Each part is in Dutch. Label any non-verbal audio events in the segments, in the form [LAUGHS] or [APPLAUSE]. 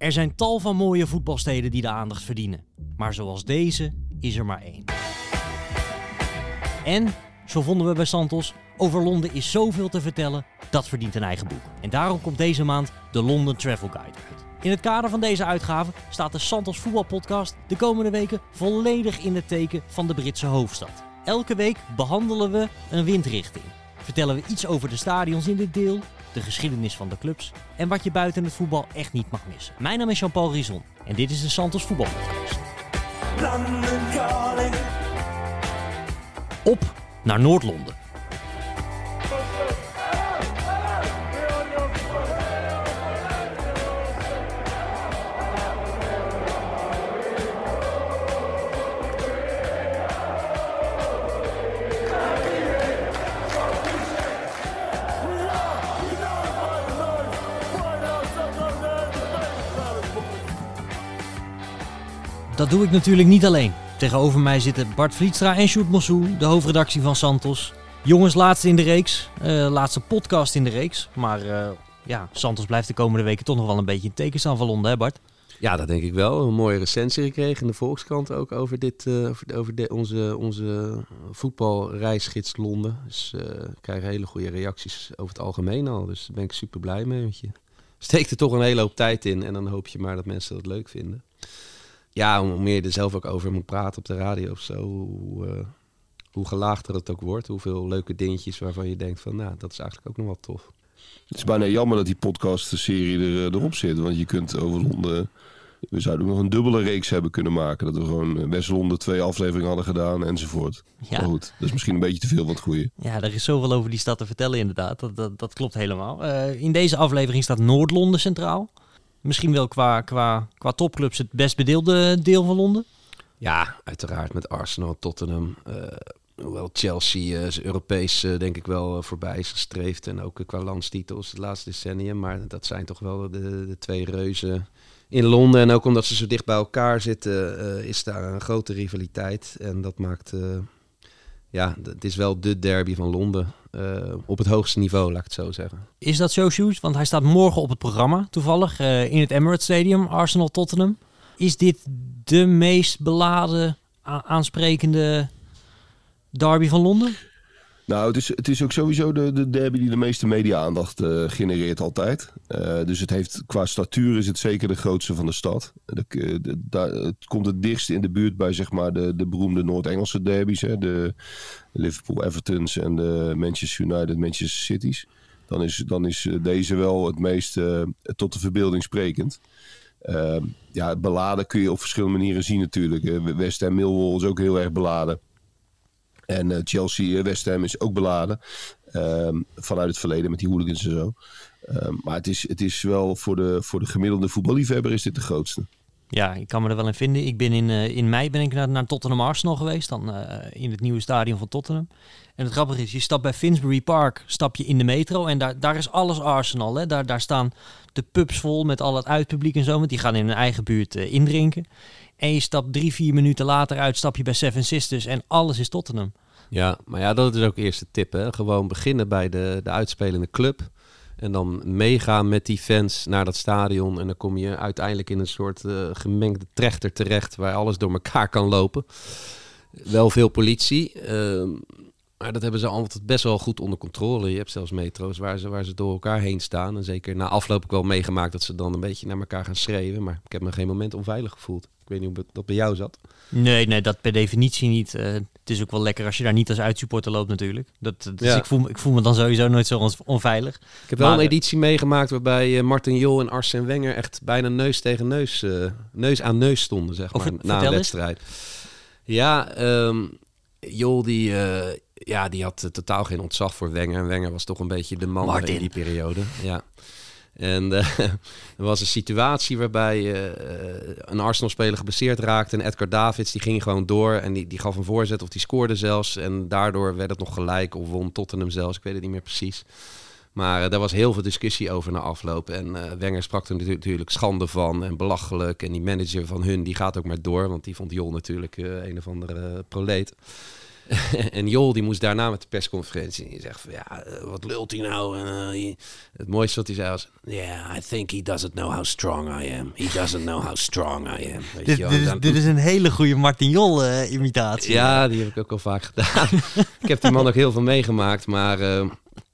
Er zijn tal van mooie voetbalsteden die de aandacht verdienen. Maar zoals deze is er maar één. En, zo vonden we bij Santos, over Londen is zoveel te vertellen, dat verdient een eigen boek. En daarom komt deze maand de London Travel Guide uit. In het kader van deze uitgave staat de Santos voetbalpodcast de komende weken volledig in het teken van de Britse hoofdstad. Elke week behandelen we een windrichting. Vertellen we iets over de stadions in dit deel, de geschiedenis van de clubs en wat je buiten het voetbal echt niet mag missen. Mijn naam is Jean-Paul Rizon en dit is de Santos voetbalpodcast. Calling. Op naar Noord-Londen. Dat doe ik natuurlijk niet alleen. Tegenover mij zitten Bart Vlietstra en Sjoerd Mossou, de hoofdredactie van Santos. Jongens, laatste in de reeks. Eh, laatste podcast in de reeks. Maar eh, ja, Santos blijft de komende weken toch nog wel een beetje in teken staan van Londen, hè Bart? Ja, dat denk ik wel. Een mooie recensie gekregen in de Volkskrant ook over, dit, eh, over, de, onze, onze voetbalreisgids Londen. Dus ik krijg hele goede reacties over het algemeen al. Dus daar ben ik super blij mee. Steekt er toch een hele hoop tijd in en dan hoop je maar dat mensen dat leuk vinden. Ja, hoe meer je er zelf ook over moet praten op de radio of zo, hoe, eh, hoe gelaagder het ook wordt. Hoeveel leuke dingetjes waarvan je denkt van, nou, dat is eigenlijk ook nog wel tof. Het is bijna jammer dat die podcast-serie er, eh, erop zit. Want je kunt over Londen... We zouden ook nog een dubbele reeks hebben kunnen maken. Dat we gewoon West-Londen twee afleveringen hadden gedaan enzovoort. Ja. Maar goed, dat is misschien een beetje te veel van het goede. Ja, er is zoveel over die stad te vertellen inderdaad. Dat, dat, dat klopt helemaal. Eh, in deze aflevering staat Noord-Londen centraal. Misschien wel qua, qua, qua topclubs het best bedeelde deel van Londen. Ja, uiteraard met Arsenal, Tottenham. eh, hoewel Chelsea zijn Europees eh, denk ik wel voorbij is gestreefd. En ook qua landstitels het laatste decennium. Maar dat zijn toch wel de, de twee reuzen in Londen. En ook omdat ze zo dicht bij elkaar zitten, is daar een grote rivaliteit. En dat maakt... ja, het is wel de derby van Londen. eh, op het hoogste niveau, laat ik het zo zeggen. Is dat zo, Shoes? Want hij staat morgen op het programma, toevallig, eh, in het Emirates Stadium, Arsenal-Tottenham. Is dit de meest beladen, aansprekende derby van Londen? Nou, het is, het is ook sowieso de, de derby die de meeste media-aandacht eh, genereert altijd. Eh, dus het heeft, qua statuur is het zeker de grootste van de stad. De, daar- het komt het dichtst in de buurt bij zeg maar, de, de beroemde Noord-Engelse derbies. Hè, de Liverpool-Evertons en de Manchester United-Manchester Cities. Dan is, dan is eh, deze wel het meest eh, tot de verbeelding sprekend. Eh, ja, beladen kun je op verschillende manieren zien natuurlijk. West Ham Millwall is ook heel erg beladen. En eh, Chelsea, eh, West Ham is ook beladen. Ehm, vanuit het verleden met die hooligans en zo. Ehm, maar het is, het is wel voor de, voor de gemiddelde voetballiefhebber is dit de grootste. Ja, ik kan me er wel in vinden. Ik ben in, eh, in mei ben ik naar, naar Tottenham Arsenal geweest, dan in het nieuwe stadion van Tottenham. En het grappige is, je stapt bij Finsbury Park, stap je in de metro en daar, daar is alles Arsenal. Hè? Daar, daar staan de pubs vol met al het uitpubliek en zo, want die gaan in hun eigen buurt indrinken. En je stapt drie, vier minuten later uit, stap je bij Seven Sisters en alles is Tottenham. Ja, maar ja, dat is ook eerste tip. Hè? Gewoon beginnen bij de, de uitspelende club. En dan meegaan met die fans naar dat stadion. En dan kom je uiteindelijk in een soort eh, gemengde trechter terecht waar alles door elkaar kan lopen. Wel veel politie. ehm, maar dat hebben ze altijd best wel goed onder controle. Je hebt zelfs metro's waar ze, waar ze door elkaar heen staan. En zeker na afloop heb ik wel meegemaakt dat ze dan een beetje naar elkaar gaan schreeuwen. Maar ik heb me geen moment onveilig gevoeld. Weet niet hoe dat bij jou zat. Nee, nee, dat per definitie niet. Eh, het is ook wel lekker als je daar niet als uitsupporter loopt natuurlijk. Dat, dus Ja. ik, voel, me- ik voel me dan sowieso nooit zo on- onveilig. Ik heb wel Maar, een editie meegemaakt waarbij eh, Martin Jol en Arsène Wenger echt bijna neus tegen neus, eh, neus aan neus stonden, zeg maar, na een eens. wedstrijd. Ja, ehm Jol die, ja, die had totaal geen ontzag voor Wenger. En Wenger was toch een beetje de man Martin. in die periode. Ja. En eh, [LAUGHS] er was een situatie waarbij eh, eh, een Arsenal-speler geblesseerd raakte. En Edgar Davids die ging gewoon door. En die, die gaf een voorzet of die scoorde zelfs. En daardoor werd het nog gelijk of won Tottenham zelfs. Ik weet het niet meer precies. Maar daar was heel veel discussie over na afloop. En Wenger sprak er natu- natuurlijk schande van en belachelijk. En die manager van hun die gaat ook maar door. Want die vond Jol natuurlijk een of andere proleet. [LAUGHS] en Jol die moest daarna met de persconferentie. En die zegt van ja, eh, wat lult hij nou? En, eh, het mooiste wat hij zei was... Yeah, I think he doesn't know how strong I am. He doesn't know how strong I am. Weet Dit, je wel. dit, is, Dan- dit is een hele goede Martin Jol eh, imitatie. Ja, die heb ik ook al vaak gedaan. [LAUGHS] ik heb die man ook heel veel meegemaakt. Maar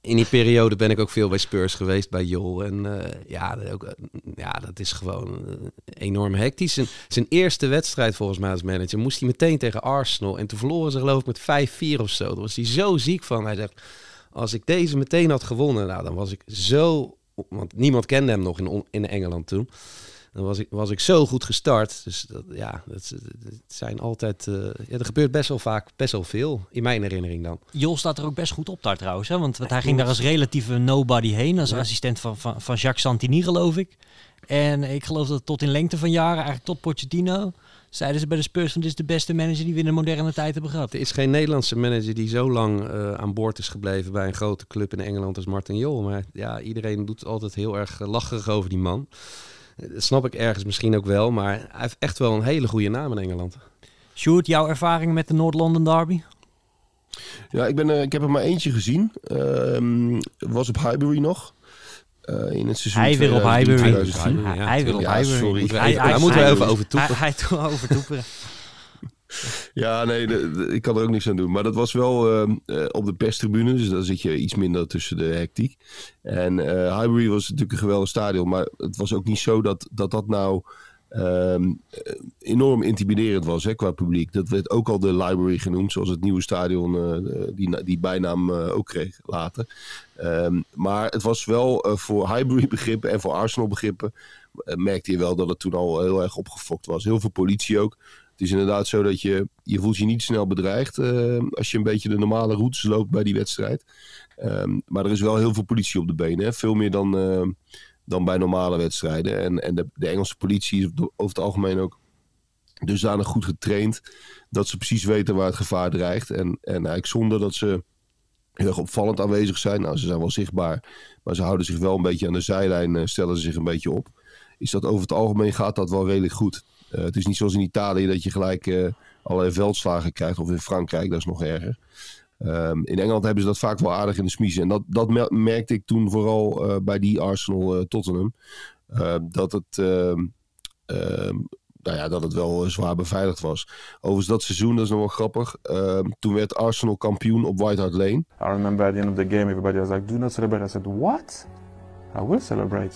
in die periode ben ik ook veel bij Spurs geweest, bij Jol. En eh, ja, ook, eh, ja, dat is gewoon eh, enorm hectisch. Zijn, zijn eerste wedstrijd volgens mij als manager moest hij meteen tegen Arsenal. En toen verloren ze geloof ik met 5-4 of zo. Daar was hij zo ziek van. Hij zegt, als ik deze meteen had gewonnen, nou, dan was ik zo... Want niemand kende hem nog in, in Engeland toen. Dan was ik, was ik zo goed gestart. Dus dat, ja, dat, zijn altijd. eh, ja, er gebeurt best wel vaak best wel veel. In mijn herinnering dan. Jol staat er ook best goed op daar trouwens. Hè? Want, want hij ging daar als relatieve nobody heen. Als Ja. assistent van, van, van Jacques Santini geloof ik. En ik geloof dat tot in lengte van jaren, eigenlijk tot Pochettino... zeiden ze bij de Spurs van dit is de beste manager die we in de moderne tijd hebben gehad. Er is geen Nederlandse manager die zo lang eh, aan boord is gebleven bij een grote club in Engeland als Martin Jol. Maar ja, iedereen doet altijd heel erg eh, lacherig over die man. Eh, Dat snap ik ergens misschien ook wel. Maar hij heeft echt wel een hele goede naam in Engeland. Sjoerd, jouw ervaring met de Noord-London Derby? Ja, ik, ben, eh, ik heb er maar eentje gezien. Ehm, was op Highbury nog. Eh, in het seizoen Hij weer op 2003, Highbury. 2004. Hij, wil op Highbury. sorry. Moeten we Hij- daar moeten we hij- even over toepen. Hij, hij toe over toeperen. Ja, nee, ik kan er ook niks aan doen. Maar dat was wel ehm, eh, op de perstribune. Dus dan zit je iets minder tussen de hectiek. En eh Highbury was natuurlijk een geweldig stadion. Maar het was ook niet zo dat dat, dat nou ehm, eh, enorm intimiderend was hè, qua publiek. Dat werd ook al de Library genoemd. Zoals het nieuwe stadion die, die bijnaam ook kreeg later. Ehm, maar het was wel voor Highbury begrippen en voor Arsenal begrippen. merkte je wel dat het toen al heel erg opgefokt was. Heel veel politie ook. Het is inderdaad zo dat je, je voelt je niet snel bedreigd eh, als je een beetje de normale routes loopt bij die wedstrijd. Ehm, maar er is wel heel veel politie op de benen. Hè? Veel meer dan, eh, dan bij normale wedstrijden. En, en de, de Engelse politie is over het algemeen ook dusdanig goed getraind dat ze precies weten waar het gevaar dreigt. En, en eigenlijk zonder dat ze heel erg opvallend aanwezig zijn. Nou, ze zijn wel zichtbaar, maar ze houden zich wel een beetje aan de zijlijn, eh, stellen ze zich een beetje op. Is dat over het algemeen gaat dat wel redelijk goed. Eh, het is niet zoals in Italië dat je gelijk eh, allerlei veldslagen krijgt. Of in Frankrijk, dat is nog erger. Ehm, in Engeland hebben ze dat vaak wel aardig in de smiezen. En dat, dat mer- merkte ik toen vooral eh, bij die Arsenal eh, Tottenham. Eh, dat, het, ehm, ehm, nou ja, dat het wel zwaar beveiligd was. Overigens dat seizoen, dat is nog wel grappig. Ehm, toen werd Arsenal kampioen op White Hart Lane. I remember at the end of the game, everybody was like, "Do not celebrate." I said, "What? I will celebrate,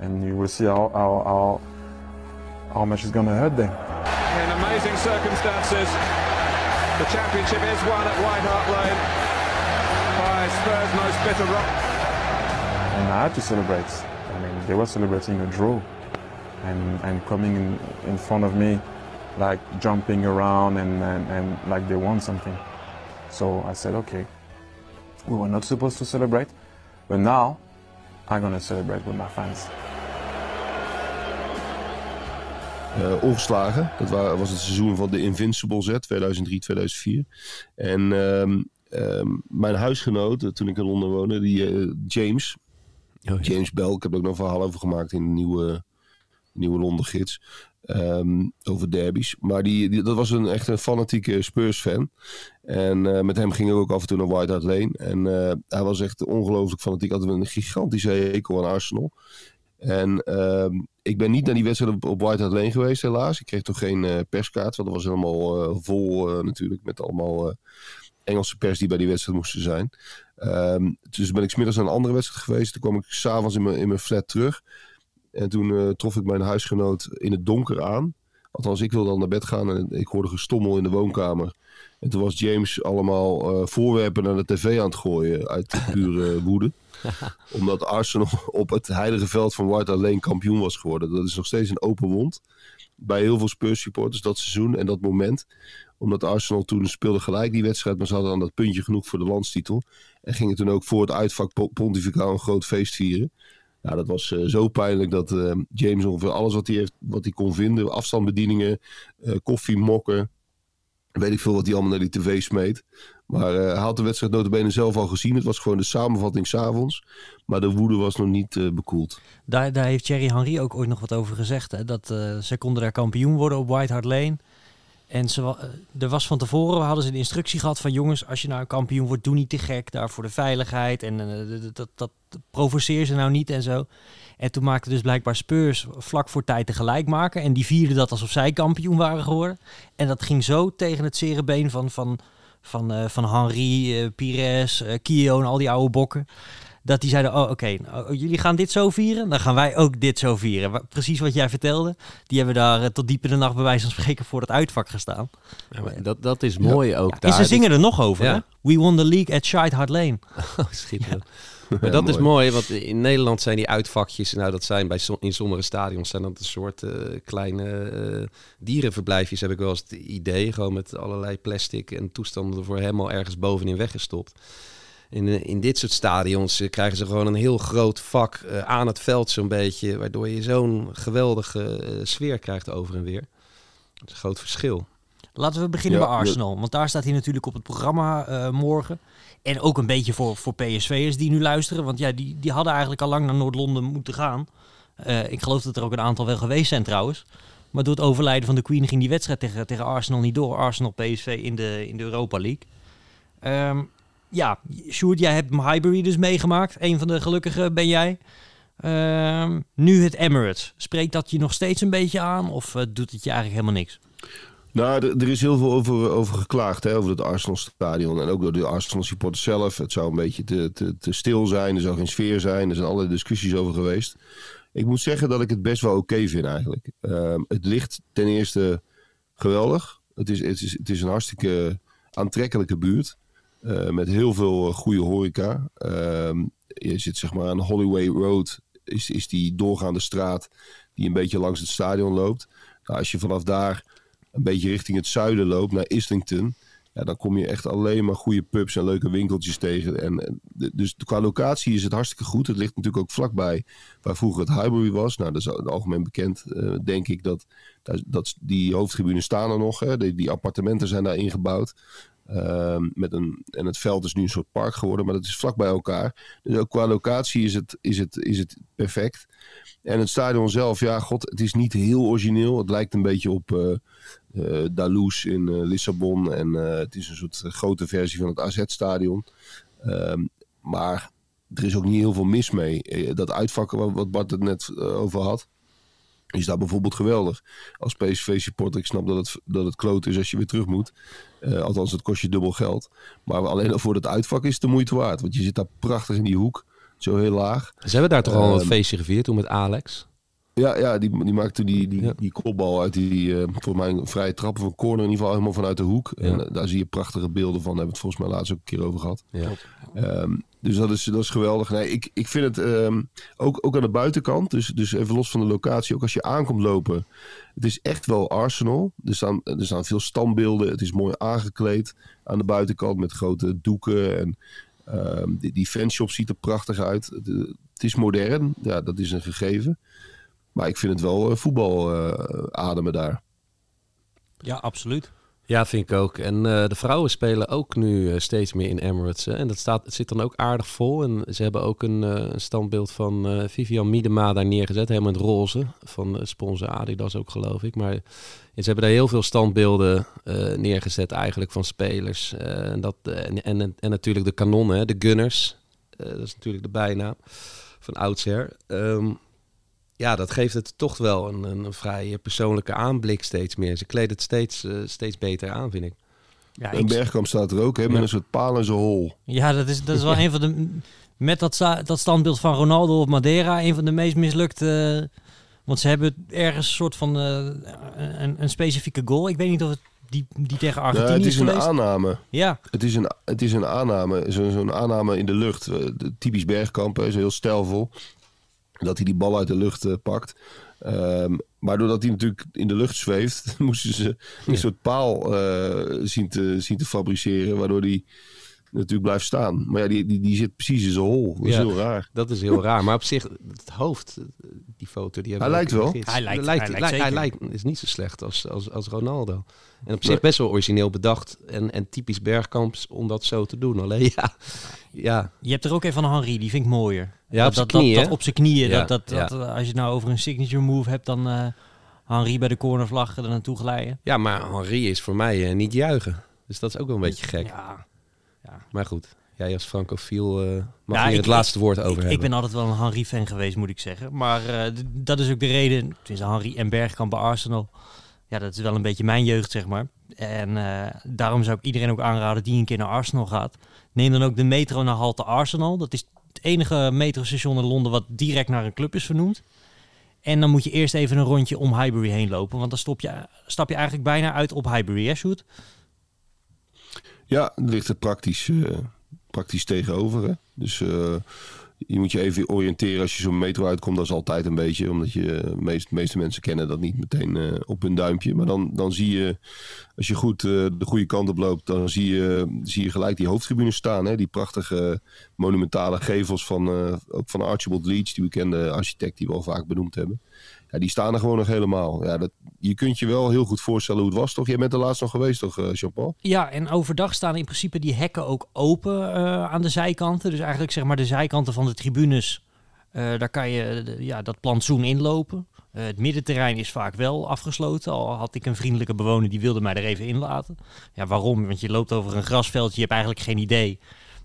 and you will see how how, how much it's gonna hurt them." In amazing circumstances, the championship is won at White Hart Lane by Spurs' most bitter rock. And I had to celebrate. I mean, they were celebrating a draw, and and coming in, in front of me, like jumping around and, and and like they won something. So I said, "Okay, we were not supposed to celebrate, but now I'm gonna celebrate with my fans." Eh, ongeslagen. Dat wa- was het seizoen van de Invincible Z, 2003-2004. En ehm, ehm, mijn huisgenoot, eh, toen ik in Londen woonde, die eh, James, James Bell, ik heb er ook nog een verhaal over gemaakt in de nieuwe, nieuwe Londen gids. ehm, over derbies. Maar die, die- dat was een echt een fanatieke Spurs-fan. En met hem ging ik ook af en toe naar White Hart Lane. En hij was echt ongelooflijk fanatiek. Had een gigantische hekel aan Arsenal. En ehm, ik ben niet naar die wedstrijd op, White Hart Lane geweest, helaas. Ik kreeg toch geen eh, perskaart, want dat was helemaal eh, vol eh, natuurlijk. Met allemaal Engelse pers die bij die wedstrijd moesten zijn. Ehm, dus ben ik smiddags naar een andere wedstrijd geweest. Toen kwam ik s'avonds in mijn, in mijn flat terug. En toen trof ik mijn huisgenoot in het donker aan. Althans, ik wilde dan naar bed gaan en ik hoorde gestommel in de woonkamer. En toen was James allemaal voorwerpen naar de tv aan het gooien uit pure woede. [LAUGHS] Omdat Arsenal op het heilige veld van White Lane kampioen was geworden. Dat is nog steeds een open wond bij heel veel Spurs supporters dat seizoen en dat moment. Omdat Arsenal toen speelde gelijk die wedstrijd, maar ze hadden dan dat puntje genoeg voor de landstitel. En gingen toen ook voor het uitvak Po- Pontificaal een groot feest vieren. Nou, dat was eh, zo pijnlijk dat eh, James ongeveer alles wat hij, heeft, wat hij kon vinden, afstandsbedieningen, eh koffie, mokken, weet ik veel wat hij allemaal naar die tv smeet. Maar eh, hij had de wedstrijd notabene zelf al gezien. Het was gewoon de samenvatting s'avonds. Maar de woede was nog niet eh, bekoeld. Daar, daar heeft Thierry Henry ook ooit nog wat over gezegd. Hè? Dat eh, ze konden daar kampioen worden op White Hart Lane. En ze, er was van tevoren, hadden ze de instructie gehad van jongens, als je nou kampioen wordt, doe niet te gek daar voor de veiligheid. En dat, dat, provoceer ze nou niet en zo. En toen maakte dus blijkbaar Spurs vlak voor tijd tegelijk maken. En die vierden dat alsof zij kampioen waren geworden. En dat ging zo tegen het zere been van, van, van, eh, van Henri, eh, Pires, eh Kio en al die oude bokken. Dat die zeiden, oh oké, nou, jullie gaan dit zo vieren, dan gaan wij ook dit zo vieren. Precies wat jij vertelde. Die hebben daar tot diep in de nacht bij wijze van spreken voor het uitvak gestaan. Ja, maar dat, dat is mooi ook Ja, daar. en ze zingen er nog over, hè? We won the league at Shite Hart Lane. [LAUGHS] Oh, schitterend. Maar dat is mooi, want in Nederland zijn die uitvakjes, nou dat zijn bij in sommige stadions zijn dat een soort eh, kleine eh, dierenverblijfjes, heb ik wel eens het idee. Gewoon met allerlei plastic en toestanden ervoor helemaal ergens bovenin weggestopt. In, eh, in dit soort stadions krijgen ze gewoon een heel groot vak aan het veld zo'n beetje, waardoor je zo'n geweldige sfeer krijgt over en weer. Dat is een groot verschil. Laten we beginnen Ja, bij Arsenal. Want daar staat hij natuurlijk op het programma eh, morgen. En ook een beetje voor, voor PSV'ers die nu luisteren. Want ja, die, die hadden eigenlijk al lang naar Noord-Londen moeten gaan. Eh, ik geloof dat er ook een aantal wel geweest zijn trouwens. Maar door het overlijden van de Queen ging die wedstrijd tegen, tegen Arsenal niet door. Arsenal PSV in de, in de Europa League. Ehm, ja, Sjoerd, jij hebt Highbury dus meegemaakt. Een van de gelukkigen ben jij. Ehm, nu het Emirates. Spreekt dat je nog steeds een beetje aan? Of eh, doet het je eigenlijk helemaal niks? Nou, er, is heel veel over, over geklaagd, hè, over het Arsenal-stadion. En ook door de Arsenal-supporters zelf. Het zou een beetje te, te, te stil zijn, er zou geen sfeer zijn. Er zijn allerlei discussies over geweest. Ik moet zeggen dat ik het best wel oké vind eigenlijk. Ehm, het ligt ten eerste geweldig. Het is, het is, het is een hartstikke aantrekkelijke buurt. eh, met heel veel eh, goede horeca. Ehm, je zit zeg maar aan Holloway Road. Is, is die doorgaande straat die een beetje langs het stadion loopt. Nou, als je vanaf daar een beetje richting het zuiden loopt, naar Islington. Ja, dan kom je echt alleen maar goede pubs en leuke winkeltjes tegen. En, de- dus qua locatie is het hartstikke goed. Het ligt natuurlijk ook vlakbij waar vroeger het Highbury was. Nou, dat is al- algemeen bekend, eh, denk ik, dat, dat, dat die hoofdtribunes staan er nog. Hè. Die, die appartementen zijn daar ingebouwd. Ehm, met een, en het veld is nu een soort park geworden, maar dat is vlak bij elkaar. Dus ook qua locatie is het, is het, is het perfect. En het stadion zelf, ja, god, het is niet heel origineel. Het lijkt een beetje op eh eh, Dalous in eh, Lissabon. En het is een soort grote versie van het AZ-stadion. Ehm, maar er is ook niet heel veel mis mee. Dat uitvakken wat- Bart het net over had, is daar bijvoorbeeld geweldig. Als PSV-supporter, ik snap dat het, dat het kloot is als je weer terug moet. Eh, althans, het kost je dubbel geld. Maar alleen al voor het uitvak is het de moeite waard. Want je zit daar prachtig in die hoek, zo heel laag. Ze hebben daar toch al een Ehm, feestje gevierd toen met Alex. Ja, ja die, die maakte die, die, Ja. die kopbal uit die, eh voor mij een vrije trap of een corner in ieder geval helemaal vanuit de hoek. Ja. En eh, daar zie je prachtige beelden van. Daar hebben we het volgens mij laatst ook een keer over gehad. Ja. Ehm, dus dat is, dat is geweldig. Nee, ik, ik vind het ehm, ook, ook aan de buitenkant, dus, dus even los van de locatie, ook als je aankomt lopen. Het is echt wel Arsenal. Er staan, er staan veel standbeelden. Het is mooi aangekleed aan de buitenkant met grote doeken. En ehm, die, die fanshop ziet er prachtig uit. Het, het is modern, ja, dat is een gegeven. Maar ik vind het wel eh, voetbal eh, ademen daar. Ja, absoluut. Ja, vind ik ook. En eh, de vrouwen spelen ook nu steeds meer in Emirates. Hè? En dat staat, het zit dan ook aardig vol. En ze hebben ook een, eh, een standbeeld van eh, Vivian Miedema daar neergezet. Helemaal in het roze. Van sponsor Adidas ook, geloof ik. Maar ja, ze hebben daar heel veel standbeelden eh, neergezet eigenlijk van spelers. Eh, en, dat, en, en, en natuurlijk de kanonnen, hè, de Gunners. Eh, dat is natuurlijk de bijnaam van oudsher. Ehm, ja, dat geeft het toch wel een, een, een vrij persoonlijke aanblik steeds meer. Ze kleden het steeds, eh, steeds beter aan, vind ik. Ja, En ik- Bergkamp staat er ook, hè, met Ja. een soort paal en zijn hol. Ja, dat is, dat is wel [LAUGHS] een van de. Met dat, dat standbeeld van Ronaldo op Madeira, een van de meest mislukte. Want ze hebben ergens een soort van. eh, een, een specifieke goal. Ik weet niet of het die, die tegen Nou, Argentinië het is is een aanname. Ja, Het is een, het is een aanname, zo- zo'n aanname in de lucht. Eh, de- Typisch Bergkamp, hè, zo heel stijlvol. Dat hij die bal uit de lucht eh, pakt. Ehm, maar doordat hij natuurlijk in de lucht zweeft, [LAUGHS] moesten ze een soort paal eh, zien, te, zien te fabriceren. Waardoor die natuurlijk blijft staan. Maar ja, die, die, die zit precies in zijn hol. Dat is Ja. heel raar. Dat is heel raar. Maar op zich, het hoofd, eh, die foto, die hebben Hij lijkt wel. Hij lijkt- lijkt, hij hij lijkt lijkt, hij lijkt- is niet zo slecht als, als, als Ronaldo. En op zich Nee. best wel origineel bedacht. En, en typisch Bergkamps om dat zo te doen. Alleen ja, ja, je hebt er ook een van Henri, die vind ik mooier. Ja, op dat, zijn dat, knieën, dat, op zijn knieën. Ja, dat, dat, ja. dat, als je het nou over een signature move hebt, dan. eh, Henri bij de cornervlag er naartoe glijden. Ja, maar Henri is voor mij eh, niet juichen. Dus dat is ook wel een beetje gek. Ja, Maar goed, jij als francofiel eh mag Ja, hier ik- het laatste woord over ik, hebben. ik ben altijd wel een Henri-fan geweest, moet ik zeggen. Maar eh, dat is ook de reden. Tenminste, Henri en Bergkamp bij Arsenal. Ja, dat is wel een beetje mijn jeugd, zeg maar. En eh, daarom zou ik iedereen ook aanraden die een keer naar Arsenal gaat. Neem dan ook de metro naar Halte Arsenal. Dat is het enige metrostation in Londen wat direct naar een club is vernoemd. En dan moet je eerst even een rondje om Highbury heen lopen. Want dan stop je, stap je eigenlijk bijna uit op Highbury, hè, Sjoerd? Ja, het ligt er praktisch, eh, praktisch tegenover. Hè? Dus eh, je moet je even oriënteren als je zo'n metro uitkomt. Dat is altijd een beetje, omdat je de meest, meeste mensen kennen dat niet meteen eh, op hun duimpje. Maar dan, dan zie je, als je goed eh, de goede kant op loopt, dan zie je, zie je gelijk die hoofdtribune staan. Hè? Die prachtige monumentale gevels van, eh, van Archibald Leach, die bekende architect die we al vaak benoemd hebben. Die staan er gewoon nog helemaal. Ja, dat, je kunt je wel heel goed voorstellen hoe het was, toch? Jij bent er laatst nog geweest, toch, eh, Jean-Paul? Ja, en overdag staan in principe die hekken ook open eh, aan de zijkanten. Dus eigenlijk zeg maar de zijkanten van de tribunes, eh, daar kan je ja, dat plantsoen inlopen. Het middenterrein is vaak wel afgesloten. Al had ik een vriendelijke bewoner die wilde mij er even in laten. Ja, waarom? Want je loopt over een grasveldje, je hebt eigenlijk geen idee.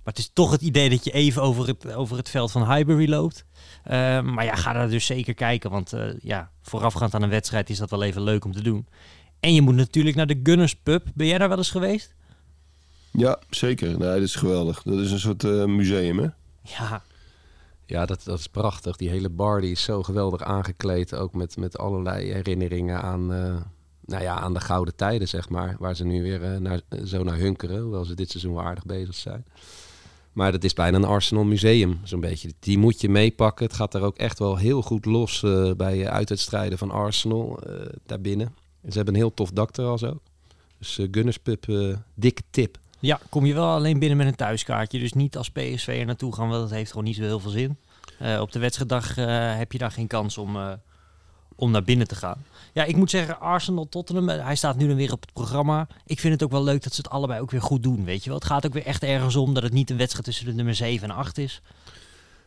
Maar het is toch het idee dat je even over het, over het veld van Highbury loopt. Eh, maar ja, ga daar dus zeker kijken. Want eh, ja, voorafgaand aan een wedstrijd is dat wel even leuk om te doen. En je moet natuurlijk naar de Gunners Pub. Ben jij daar wel eens geweest? Ja, zeker. Nee, dat is geweldig. Dat is een soort eh, museum, hè? Ja, Ja, dat, dat is prachtig. Die hele bar die is zo geweldig aangekleed. Ook met, met allerlei herinneringen aan, eh, nou ja, aan de gouden tijden, zeg maar. Waar ze nu weer eh, naar, zo naar hunkeren. Hoewel ze dit seizoen wel aardig bezig zijn. Maar dat is bijna een Arsenal museum, zo'n beetje. Die moet je meepakken. Het gaat daar ook echt wel heel goed los eh, bij eh, uitwedstrijden van Arsenal eh, daarbinnen. En ze hebben een heel tof dak terras ook. Dus eh Gunners Pub, eh, dikke tip. ja, kom je wel alleen binnen met een thuiskaartje. Dus niet als PSV er naartoe gaan, want dat heeft gewoon niet zo heel veel zin. Eh, op de wedstrijddag eh, heb je daar geen kans om, eh, om naar binnen te gaan. Ja, ik moet zeggen, Arsenal-Tottenham, eh, hij staat nu dan weer op het programma. Ik vind het ook wel leuk dat ze het allebei ook weer goed doen, weet je wel. Het gaat ook weer echt ergens om dat het niet een wedstrijd tussen de nummer 7 en 8 is.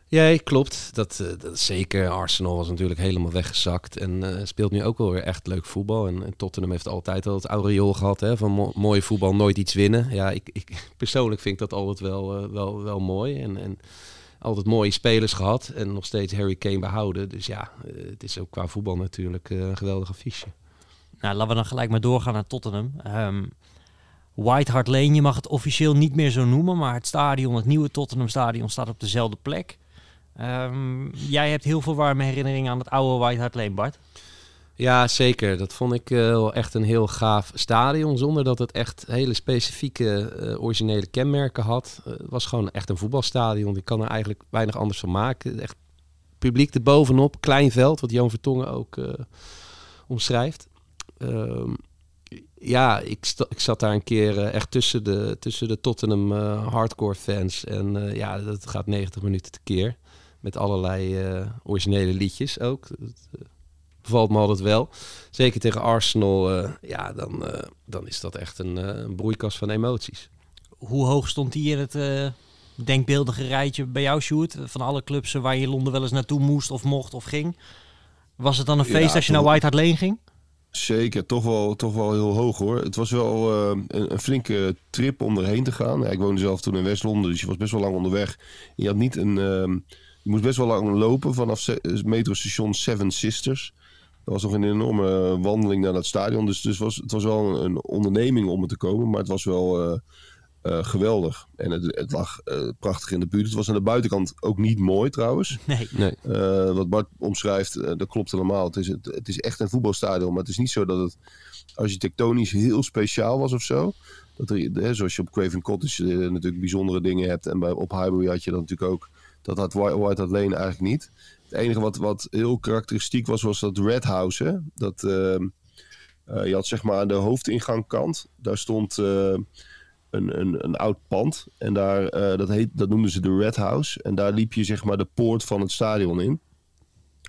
Ja, klopt. Dat, eh, dat zeker. Arsenal was natuurlijk helemaal weggezakt. En eh, speelt nu ook wel weer echt leuk voetbal. En, en Tottenham heeft altijd al het aureool gehad hè, van mo- mooie voetbal, nooit iets winnen. Ja, ik, ik [LAUGHS] persoonlijk vind dat altijd wel, wel, wel mooi. En, en altijd mooie spelers gehad. En nog steeds Harry Kane behouden. Dus ja, eh, het is ook qua voetbal natuurlijk eh, een geweldig affiche. Nou, laten we dan gelijk maar doorgaan naar Tottenham. Ehm White Hart Lane, je mag het officieel niet meer zo noemen, maar het stadion, het nieuwe Tottenham stadion, staat op dezelfde plek. Ehm, jij hebt heel veel warme herinneringen aan het oude White Hart Lane, Bart. Ja, zeker. Dat vond ik eh, wel echt een heel gaaf stadion. Zonder dat het echt hele specifieke eh, originele kenmerken had. Eh, Het was gewoon echt een voetbalstadion. Ik kan er eigenlijk weinig anders van maken. Echt publiek erbovenop. Klein veld, wat Jan Vertongen ook omschrijft. Ehm, ja, ik, ik zat daar een keer echt tussen de, tussen de Tottenham hardcore fans. En ja, dat gaat 90 minuten tekeer. Met allerlei originele liedjes ook. Dat, bevalt me altijd wel. Zeker tegen Arsenal, eh, ja, dan, eh, dan is dat echt een, eh, een broeikas van emoties. Hoe hoog stond die in het eh, denkbeeldige rijtje bij jou, Sjoerd? Van alle clubs waar je in Londen wel eens naartoe moest of mocht of ging. Was het dan een Ja, feest als je naar. White Hart Lane ging? Zeker, toch wel, toch wel heel hoog hoor. Het was wel eh, een, een flinke trip om erheen te gaan. Ja, ik woonde zelf toen in West-Londen, dus je was best wel lang onderweg. Je had niet een. ehm, je moest best wel lang lopen vanaf metrostation Seven Sisters. Dat was nog een enorme wandeling naar dat stadion. Dus, dus was, het was wel een, een onderneming om er te komen. Maar het was wel eh, eh, geweldig. En het, het lag eh, prachtig in de buurt. Het was aan de buitenkant ook niet mooi trouwens. [LAUGHS] Nee. Nee. Eh, wat Bart omschrijft, dat klopt helemaal. Het is, het, het is echt een voetbalstadion, maar het is niet zo dat het architectonisch heel speciaal was of zo. Dat er, hè, zoals je op Craven Cottage natuurlijk bijzondere dingen hebt. En bij, op Highbury had je dat natuurlijk ook. Dat had White, White Hart Lane eigenlijk niet. Het enige wat, wat heel karakteristiek was, was dat Red House. Dat, ehm, eh, je had zeg maar aan de hoofdingangkant, daar stond eh, een, een, een oud pand. En daar, eh, dat, heet, dat noemden ze de Red House. En daar liep je zeg maar de poort van het stadion in.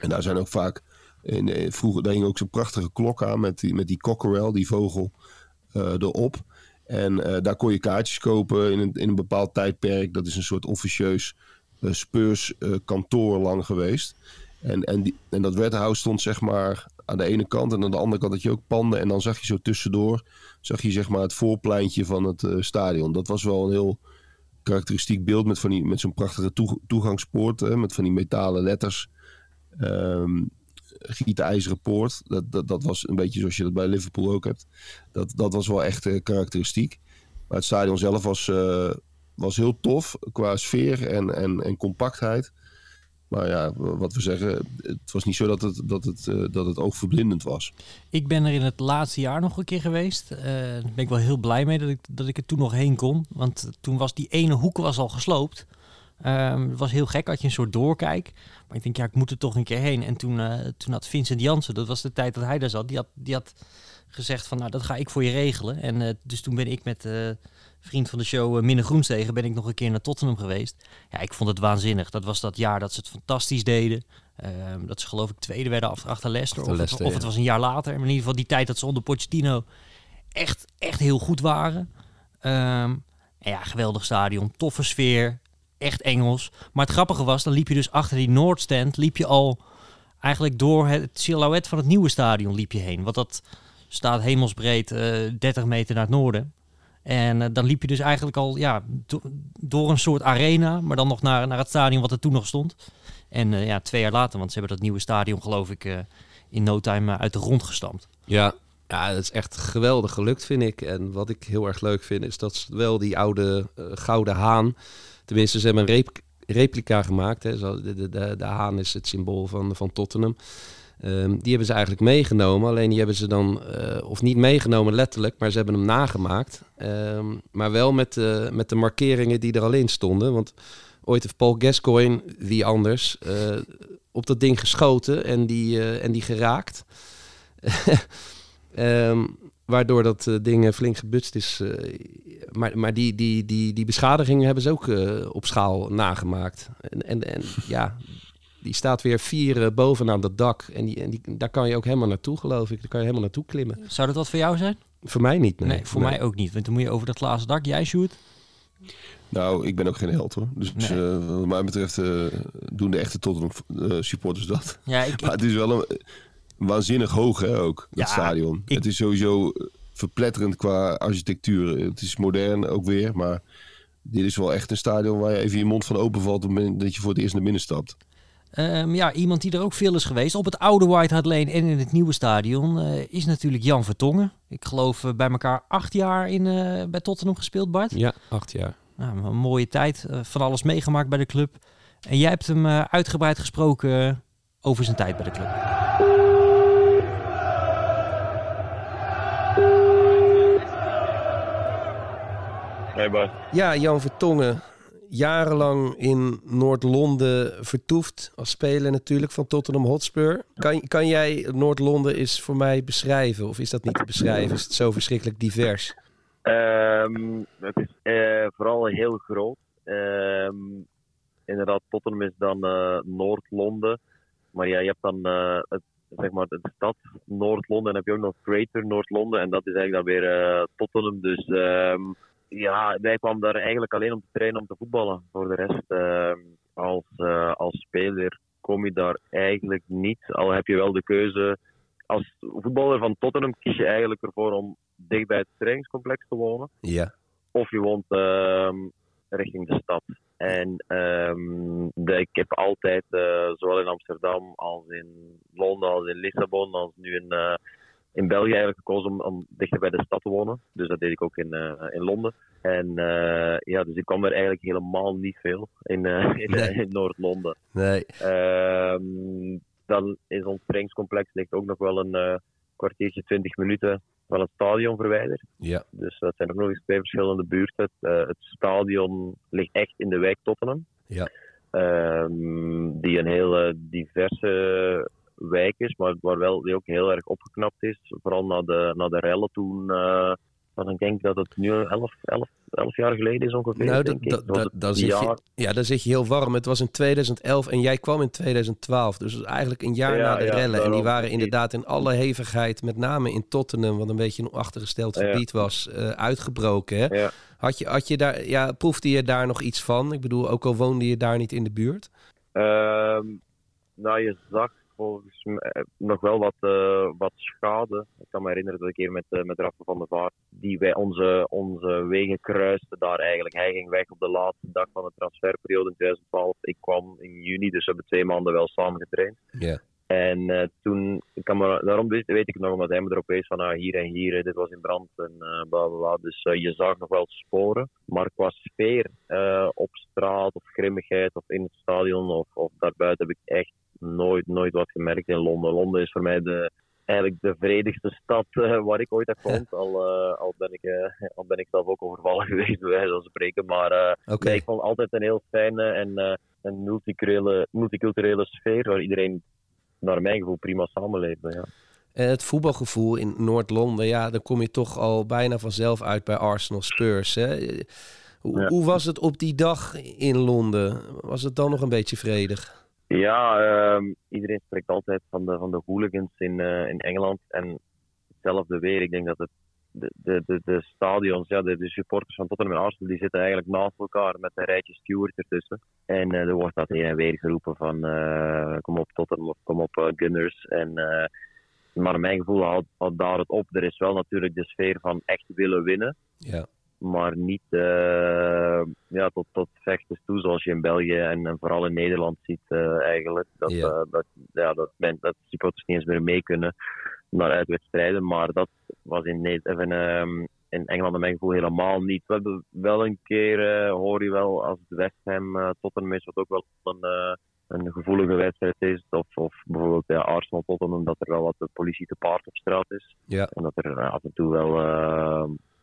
En daar zijn ook vaak, vroeger, daar hing ook zo'n prachtige klok aan met die, met die cockerel, die vogel erop. En daar kon je kaartjes kopen in een, in een bepaald tijdperk. Dat is een soort officieus Spurs eh, kantoor lang geweest. En, en, die, en dat Red stond zeg maar aan de ene kant. En aan de andere kant had je ook panden. En dan zag je zo tussendoor, zag je zeg maar het voorpleintje van het eh, stadion. Dat was wel een heel karakteristiek beeld met, van die, met zo'n prachtige toe- toegangspoort. Hè, met van die metalen letters. Ehm gietijzeren poort. Dat, dat, dat was een beetje zoals je dat bij Liverpool ook hebt. Dat, dat was wel echt eh, karakteristiek. Maar het stadion zelf was, eh, was heel tof qua sfeer en, en, en compactheid. Maar ja, wat we zeggen, het was niet zo dat het, dat het, eh, dat het oogverblindend was. Ik ben er in het laatste jaar nog een keer geweest. Daar ben ik wel heel blij mee dat ik, dat ik er toen nog heen kon. Want toen was die ene hoek was al gesloopt. Ehm, het was heel gek, had je een soort doorkijk. Maar ik denk, ja, ik moet er toch een keer heen. En toen, eh, toen had Vincent Jansen, dat was de tijd dat hij daar zat, die had, die had gezegd van, nou, dat ga ik voor je regelen. En dus toen ben ik met vriend van de show, uh, Minne Groenstegen, ben ik nog een keer naar Tottenham geweest. Ja, ik vond het waanzinnig. Dat was dat jaar dat ze het fantastisch deden. Ehm, dat ze geloof ik tweede werden achter Leicester. Of, Leicester, of het ja. was een jaar later. Maar in ieder geval die tijd dat ze onder Pochettino echt, echt heel goed waren. Ehm, ja, geweldig stadion, toffe sfeer, echt Engels. Maar het grappige was, dan liep je dus achter die Noordstand, liep je al eigenlijk door het silhouet van het nieuwe stadion liep je heen. Want dat staat hemelsbreed eh 30 meter naar het noorden. En eh, dan liep je dus eigenlijk al ja, do- door een soort arena, maar dan nog naar, naar het stadion wat er toen nog stond. En eh, ja, twee jaar later, want ze hebben dat nieuwe stadion geloof ik eh, in no time uit de grond gestampt. Ja, ja, dat is echt geweldig gelukt, vind ik. En wat ik heel erg leuk vind, is dat ze wel die oude gouden haan... Tenminste, ze hebben een rep- replica gemaakt. Hè. De, de, de, de haan is het symbool van, van Tottenham. Ehm, die hebben ze eigenlijk meegenomen. Alleen die hebben ze dan, eh, of niet meegenomen letterlijk, maar ze hebben hem nagemaakt. Ehm, maar wel met, de met de markeringen die er al in stonden. Want ooit heeft Paul Gascoigne, wie anders, eh, op dat ding geschoten en die, eh, en die geraakt. [LAUGHS] Ehm, waardoor dat ding flink gebutst is. maar maar die, die, die, die beschadigingen hebben ze ook op schaal nagemaakt. En, en, en ja, die staat weer vier eh, bovenaan dat dak. En, die, en die, daar kan je ook helemaal naartoe, geloof ik. Daar kan je helemaal naartoe klimmen. Zou dat wat voor jou zijn? Voor mij niet. Nee, Nee, voor mij ook niet. Want dan moet je over dat glazen dak. Jij, Sjoerd? Nou, ik ben ook geen held hoor. Dus Nee. eh, wat mij betreft eh, doen de echte Tottenham eh, supporters dat. Ja, ik, Maar het is wel een, waanzinnig hoog hè, ook, Ja, het stadion. ik- Het is sowieso verpletterend qua architectuur. Het is modern ook weer, maar dit is wel echt een stadion waar je even je mond van open valt... op het moment dat je voor het eerst naar binnen stapt. Ehm, ja, iemand die er ook veel is geweest op het oude White Hart Lane en in het nieuwe stadion eh, is natuurlijk Jan Vertongen. Ik geloof eh, bij elkaar acht jaar in, eh, bij Tottenham gespeeld, Bart. Ja, acht jaar. Nou, een mooie tijd, van alles meegemaakt bij de club. En jij hebt hem uitgebreid gesproken over zijn tijd bij de club. Hey Bart. Ja, Jan Vertongen. Jarenlang in Noord-Londen vertoefd als speler natuurlijk van Tottenham Hotspur. Kan, kan jij Noord-Londen voor mij beschrijven? Of is dat niet te beschrijven? Is het zo verschrikkelijk divers? Ehm, het is eh, vooral heel groot. Ehm, inderdaad, Tottenham is dan eh, Noord-Londen. Maar ja, je hebt dan eh, zeg maar, de stad Noord-Londen en dan heb je ook nog Greater Noord-Londen. En dat is eigenlijk dan weer Tottenham. Dus ehm, ja, wij kwamen daar eigenlijk alleen om te trainen, om te voetballen. Voor de rest, ehm, als, eh, als speler kom je daar eigenlijk niet. Al heb je wel de keuze. Als voetballer van Tottenham kies je eigenlijk ervoor om dicht bij het trainingscomplex te wonen. Ja. Of je woont ehm, richting de stad. En ehm, de, ik heb altijd, eh, zowel in Amsterdam als in Londen, als in Lissabon, als nu in, eh, in België eigenlijk gekozen om, om dichter bij de stad te wonen. Dus dat deed ik ook in, eh, in Londen. En eh, ja, dus ik kwam er eigenlijk helemaal niet veel in, eh, [LAUGHS] in, Nee. in Noord-Londen. Nee. Ehm, dan is ons trainingscomplex ligt ook nog wel een kwartiertje, twintig minuten van het stadion verwijderd. Ja. Dus dat zijn ook nog eens twee verschillende buurten. Het, stadion ligt echt in de wijk Tottenham. Ja. Ehm, die een heel eh, diverse wijk is, maar waar wel die ook heel erg opgeknapt is. Vooral na de, na de rellen toen. want ik denk dat het nu 11, 11, 11 jaar geleden is ongeveer. Nou, denk ik. dat, dat, je, ja, dan zit je heel warm. Het was in 2011 en jij kwam in 2012. Dus eigenlijk een jaar Ja, na de ja, rellen. En die waren inderdaad in alle hevigheid, met name in Tottenham, wat een beetje een achtergesteld Ja. gebied was, eh, uitgebroken. Hè? Had, je, had je daar, ja, proefde je daar nog iets van? Ik bedoel, ook al woonde je daar niet in de buurt. Ehm, nou, je zag volgens mij eh, nog wel wat, eh, wat schade. Ik kan me herinneren dat ik keer met, uh, met Rafa van der Vaart, die wij onze, onze wegen kruisten daar eigenlijk. Hij ging weg op de laatste dag van de transferperiode in 2012. Ik kwam in juni, dus we hebben twee maanden wel samen getraind. Ja. En eh, toen, ik kan me, daarom weet, weet ik nog, omdat hij me erop wees van ah, hier en hier, dit was in brand en eh bla bla bla. Dus eh, je zag nog wel sporen. Maar qua sfeer eh, op straat of grimmigheid of in het stadion of, of daarbuiten heb ik echt nooit, nooit wat gemerkt in Londen. Londen is voor mij de, eigenlijk de vredigste stad [LAUGHS] eh, waar ik ooit heb gewoond. Al, eh, al, ben ik, eh, al ben ik zelf ook overvallen [LAUGHS] geweest, bij wijze van spreken. Maar ik vond altijd een heel fijne en een multiculturele, multiculturele sfeer waar iedereen naar mijn gevoel prima samenleefde. Ja. En het voetbalgevoel in Noord-Londen, ja, dan kom je toch al bijna vanzelf uit bij Arsenal Spurs. Hè? Hoe, Ja. hoe was het op die dag in Londen? Was het dan nog een beetje vredig? Ja, ehm, iedereen spreekt altijd van de, van de hooligans in, eh, in Engeland. En hetzelfde weer. Ik denk dat het, de, de, de, de stadions, ja, de, de supporters van Tottenham en Arsenal, die zitten eigenlijk naast elkaar met een rijtje stewards ertussen. En eh, er wordt dat heen en weer geroepen van eh, kom op Tottenham kom op Gunners. En, maar mijn gevoel houdt daar het op. Er is wel natuurlijk de sfeer van echt willen winnen Ja. Maar niet eh, ja, tot, tot vechten toe, zoals je in België en, en vooral in Nederland ziet eh, eigenlijk. Dat, Ja. eh, dat, ja, dat, men, dat supporters niet eens meer mee kunnen naar uitwedstrijden. Maar dat was in, in, ehm, in Engeland in mijn gevoel helemaal niet. We hebben wel een keer, hoor je wel, als het West Ham Tottenham is, wat ook wel een, een gevoelige wedstrijd is. Of, of bijvoorbeeld ja, Arsenal Tottenham, dat er wel wat de politie te paard op straat is. Ja. En dat er af en toe wel,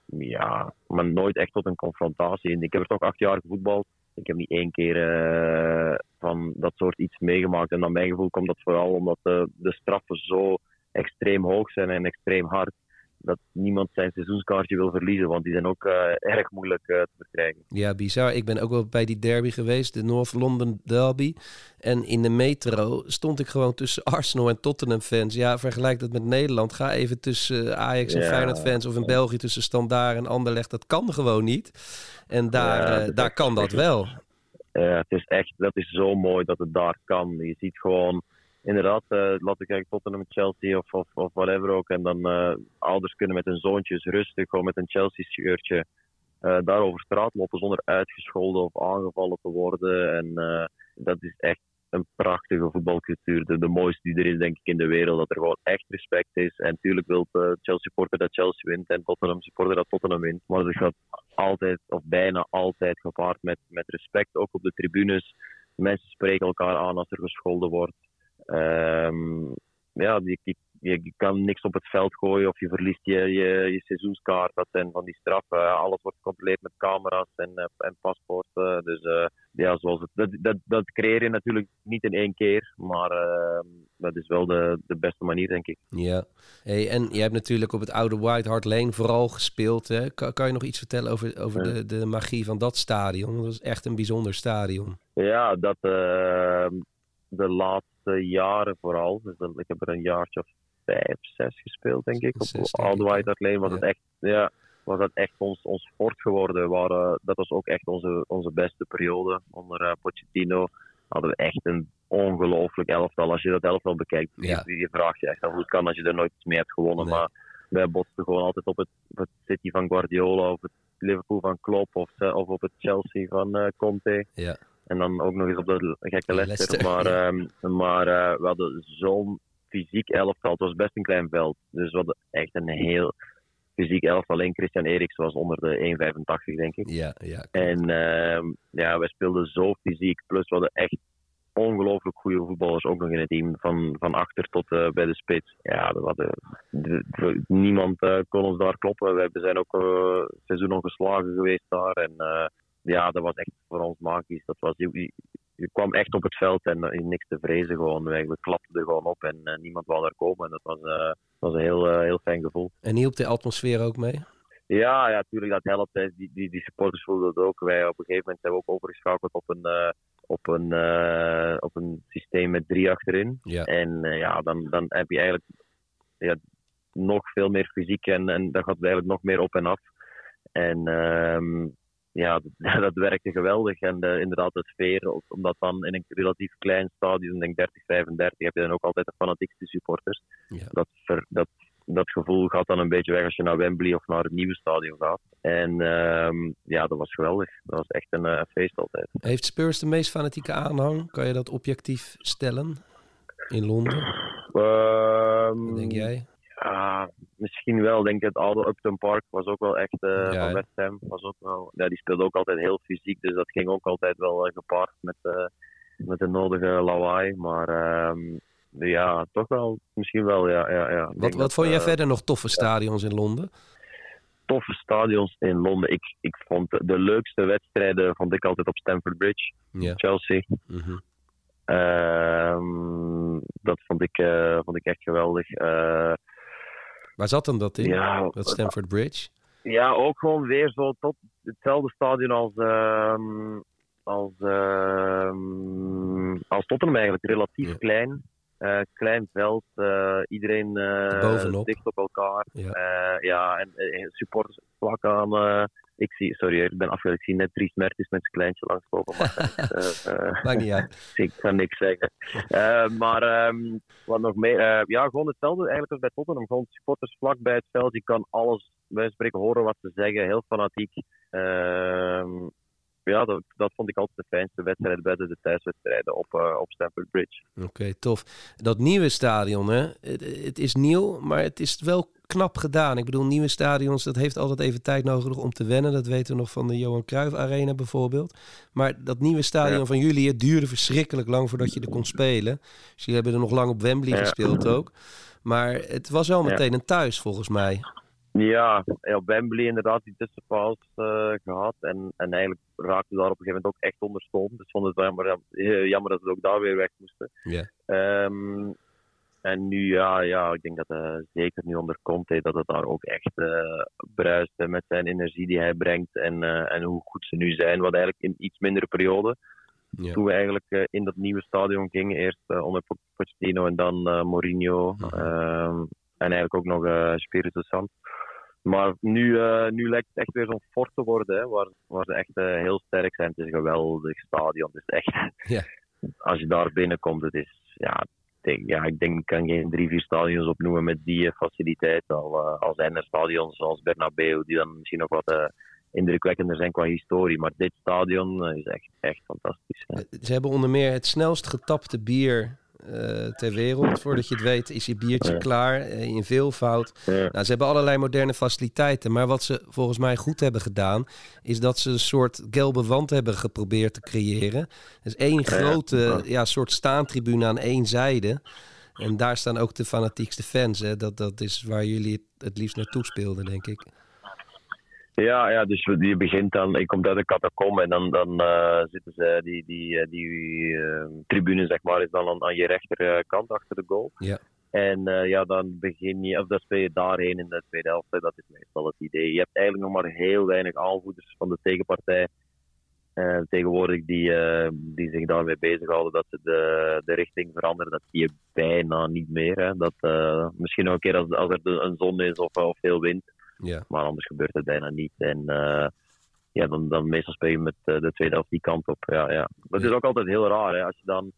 ja, maar nooit echt tot een confrontatie. Ik heb er toch acht jaar gevoetbald. Ik heb niet één keer eh, van dat soort iets meegemaakt. En naar mijn gevoel komt dat vooral omdat de, de straffen zo extreem hoog zijn en extreem hard. Dat niemand zijn seizoenskaartje wil verliezen, want die zijn ook eh, erg moeilijk eh, te verkrijgen. Ja, bizar. Ik ben ook wel bij die derby geweest, de North London Derby. En in de metro stond ik gewoon tussen [LAUGHS] Arsenal en Tottenham fans. Ja, vergelijk dat met Nederland. Ga even tussen eh, Ajax en Ja. Feyenoord fans of in België tussen Standaard en Anderlecht. Dat kan gewoon niet. En daar, Ja, daar kan dat wel. Eh, het is echt, dat is zo mooi dat het daar kan. Je ziet gewoon, inderdaad, eh laat ik kijken, Tottenham, Chelsea of, of, of whatever ook. En dan eh, ouders kunnen met hun zoontjes rustig, gewoon met een Chelsea-shirtje, eh, daar over straat lopen zonder uitgescholden of aangevallen te worden. En dat is echt een prachtige voetbalcultuur. De, de mooiste die er is, denk ik, in de wereld. Dat er gewoon echt respect is. En natuurlijk wil eh, Chelsea supporter dat Chelsea wint en Tottenham supporter dat Tottenham wint. Maar dat gaat altijd, of bijna altijd, gepaard met, met respect. Ook op de tribunes. Mensen spreken elkaar aan als er gescholden wordt. Ehm, ja, je, je, je kan niks op het veld gooien of je verliest je, je, je seizoenskaart. Dat zijn van die straffen. Alles wordt gecontroleerd met camera's en, eh, en paspoorten. Dus eh, ja, zoals het, dat, dat, dat creëer je natuurlijk niet in één keer. Maar ehm, dat is wel de, de beste manier, denk ik. Ja. Hey, en je hebt natuurlijk op het oude White Hart Lane vooral gespeeld. Hè? Kan, kan je nog iets vertellen over, over Ja. de, de magie van dat stadion? Dat was echt een bijzonder stadion. Ja, dat ehm, de laatste jaren vooral. Dus ik heb er een jaartje of vijf, zes gespeeld, denk ik. Op Zes, Hart Lane was Ja. het echt, ja, was dat echt ons, ons fort geworden. Waren, dat was ook echt onze, onze beste periode. Onder eh, Pochettino hadden we echt een ongelooflijk elftal. Als je dat elftal bekijkt, Ja. je, je vraagt je echt af hoe het kan als je er nooit iets mee hebt gewonnen. Nee. Maar wij botsten gewoon altijd op het, op het City van Guardiola, of het Liverpool van Klopp, of, eh, of op het Chelsea van eh, Conte. Ja. En dan ook nog eens op de gekke Leicester. Maar, ja. ehm, maar eh, we hadden zo'n fysiek elftal. Het was best een klein veld. Dus we hadden echt een heel fysiek elftal. Alleen Christian Eriks was onder de 1,85 denk ik. Ja, ja. En ehm, ja, wij speelden zo fysiek. Plus we hadden echt ongelooflijk goede voetballers ook nog in het team. Van, van achter tot eh, bij de spits. Ja, dat hadden, de- de- niemand eh, kon ons daar kloppen. We zijn ook eh seizoen ongeslagen geweest daar. En ja, dat was echt voor ons magisch. Dat was, je, je- kwam echt op het veld en eh, niks te vrezen gewoon. We klapten er gewoon op en eh, niemand wou daar komen. En dat was, eh, dat was een heel, heel fijn gevoel. En hielp de atmosfeer ook mee? Ja, ja, natuurlijk, dat helpt. hè. Die, die, die supporters voelden het ook. Wij op een gegeven moment zijn we ook overgeschakeld op een, op een, op een systeem met drie achterin. Ja. En ja, dan, dan heb je eigenlijk ja, nog veel meer fysiek en, en dat gaat eigenlijk nog meer op en af. En ehm, ja, dat, [LAUGHS] dat werkte geweldig. En eh, inderdaad, de sfeer, omdat dan in een relatief klein stadion, denk 30, 35, heb je dan ook altijd de fanatiekste supporters. Ja. Dat, ver- dat, dat gevoel gaat dan een beetje weg als je naar Wembley of naar het nieuwe stadion gaat. En ehm, ja, dat was geweldig. Dat was echt een eh, feest altijd. Heeft Spurs de meest fanatieke aanhang? Kan je dat objectief stellen? In Londen, Ehm, wat denk jij? Ja, misschien wel. Ik denk het oude Upton Park was ook wel echt Ja, hè? van West Ham. Was ook wel, ja, die speelde ook altijd heel fysiek, dus dat ging ook altijd wel eh, gepaard met, eh, met de nodige lawaai. Maar ehm, ja, toch wel, misschien wel, ja. ja, ja. Wat, wat dat, vond jij verder nog toffe stadions in Londen? Toffe stadions in Londen. Ik, ik vond de, leukste wedstrijden vond ik altijd op Stamford Bridge, Ja. Chelsea. Mhm. Ehm, dat vond ik, vond ik echt geweldig. Waar zat hem dat in? ja, Dat Stamford Bridge? Ja, ook gewoon weer zo tot hetzelfde stadion als, ehm, als, ehm, als Tottenham eigenlijk. Relatief Ja. klein. Eh, klein veld. eh, iedereen eh, dicht op elkaar. Ja. Ja, en eh, supporters vlak aan. ik zie, sorry, ik ben afgeleid. Ik zie net Dries Mertens met zijn kleintje langslopen. Maar [LAUGHS] Maakt niet uit. [LAUGHS] ik kan niks zeggen. Maar ehm, wat nog meer? ja, gewoon hetzelfde eigenlijk als bij Tottenham. Gewoon supporters vlak bij het veld. Je kan alles, wij spreken, horen wat ze zeggen. Heel fanatiek. Ja, dat, dat vond ik altijd de fijnste wedstrijd buiten de thuiswedstrijden op, eh, op Stamford Bridge. Oké, tof. Dat nieuwe stadion, hè? Het, het is nieuw, maar het is wel knap gedaan. Ik bedoel, nieuwe stadions, dat heeft altijd even tijd nodig om te wennen. Dat weten we nog van de Johan Cruijff Arena bijvoorbeeld. Maar dat nieuwe stadion Ja. van jullie, het duurde verschrikkelijk lang voordat je er kon spelen. Dus jullie hebben er nog lang op Wembley Ja. gespeeld ook. Maar het was wel meteen een thuis, volgens mij. Ja, op Wembley inderdaad die tussenpauze eh, gehad. En, en eigenlijk raakte daar op een gegeven moment ook echt onder stoom. Dus vond het wel jammer, eh, jammer dat we ook daar weer weg moesten. Ehm, en nu, ja, ja, ik denk dat eh, zeker nu onder Conte, dat het daar ook echt eh, bruist hè, met zijn energie die hij brengt en, en hoe goed ze nu zijn. Wat eigenlijk in iets mindere periode. Toen we eigenlijk in dat nieuwe stadion gingen, eerst onder Po- Pochettino en dan Mourinho. Mhm. Ehm, en eigenlijk ook nog Spirito Santo. Maar nu, eh, nu lijkt het echt weer zo'n fort te worden, hè, waar, waar ze echt eh, heel sterk zijn. Het is een geweldig stadion. Het is echt, Ja. als je daar binnenkomt, het is, ja, ik denk, ja, ik denk, ik kan geen drie, vier stadions opnoemen met die eh, faciliteit. Al, al zijn er stadions zoals Bernabeu, die dan misschien nog wat indrukwekkender zijn qua historie. Maar dit stadion is echt, echt fantastisch. ja. Ze hebben onder meer het snelst getapte bier eh, ter wereld. Voordat je het weet is je biertje Ja. klaar eh, in veelvoud. Ja. Nou, ze hebben allerlei moderne faciliteiten. Maar wat ze volgens mij goed hebben gedaan... is dat ze een soort gelbe wand hebben geprobeerd te creëren. Dus één grote Ja. ja, soort staantribune aan één zijde. En daar staan ook de fanatiekste fans. Hè. Dat, dat is waar jullie het, het liefst naartoe speelden, denk ik. Ja, ja, dus je begint dan, je komt uit de catacombe en dan, dan eh, zitten ze, die, die, eh, die eh, tribune zeg maar, is dan aan, aan je rechterkant achter de goal. Ja. En ja, dan begin je, of dan speel je daarheen in de tweede helft. Dat is meestal het idee. Je hebt eigenlijk nog maar heel weinig aanvoerders van de tegenpartij tegenwoordig die, die zich daarmee bezighouden dat ze de, de richting veranderen. Dat zie je bijna niet meer. Hè. Dat, misschien nog een keer als, als er een zon is of, of veel wind. Ja. Maar anders gebeurt het bijna niet. En eh, ja, dan, dan meestal speel je met eh, de tweede helft die kant op. Ja, ja. Dat is ook altijd heel raar. Hè? Als je dan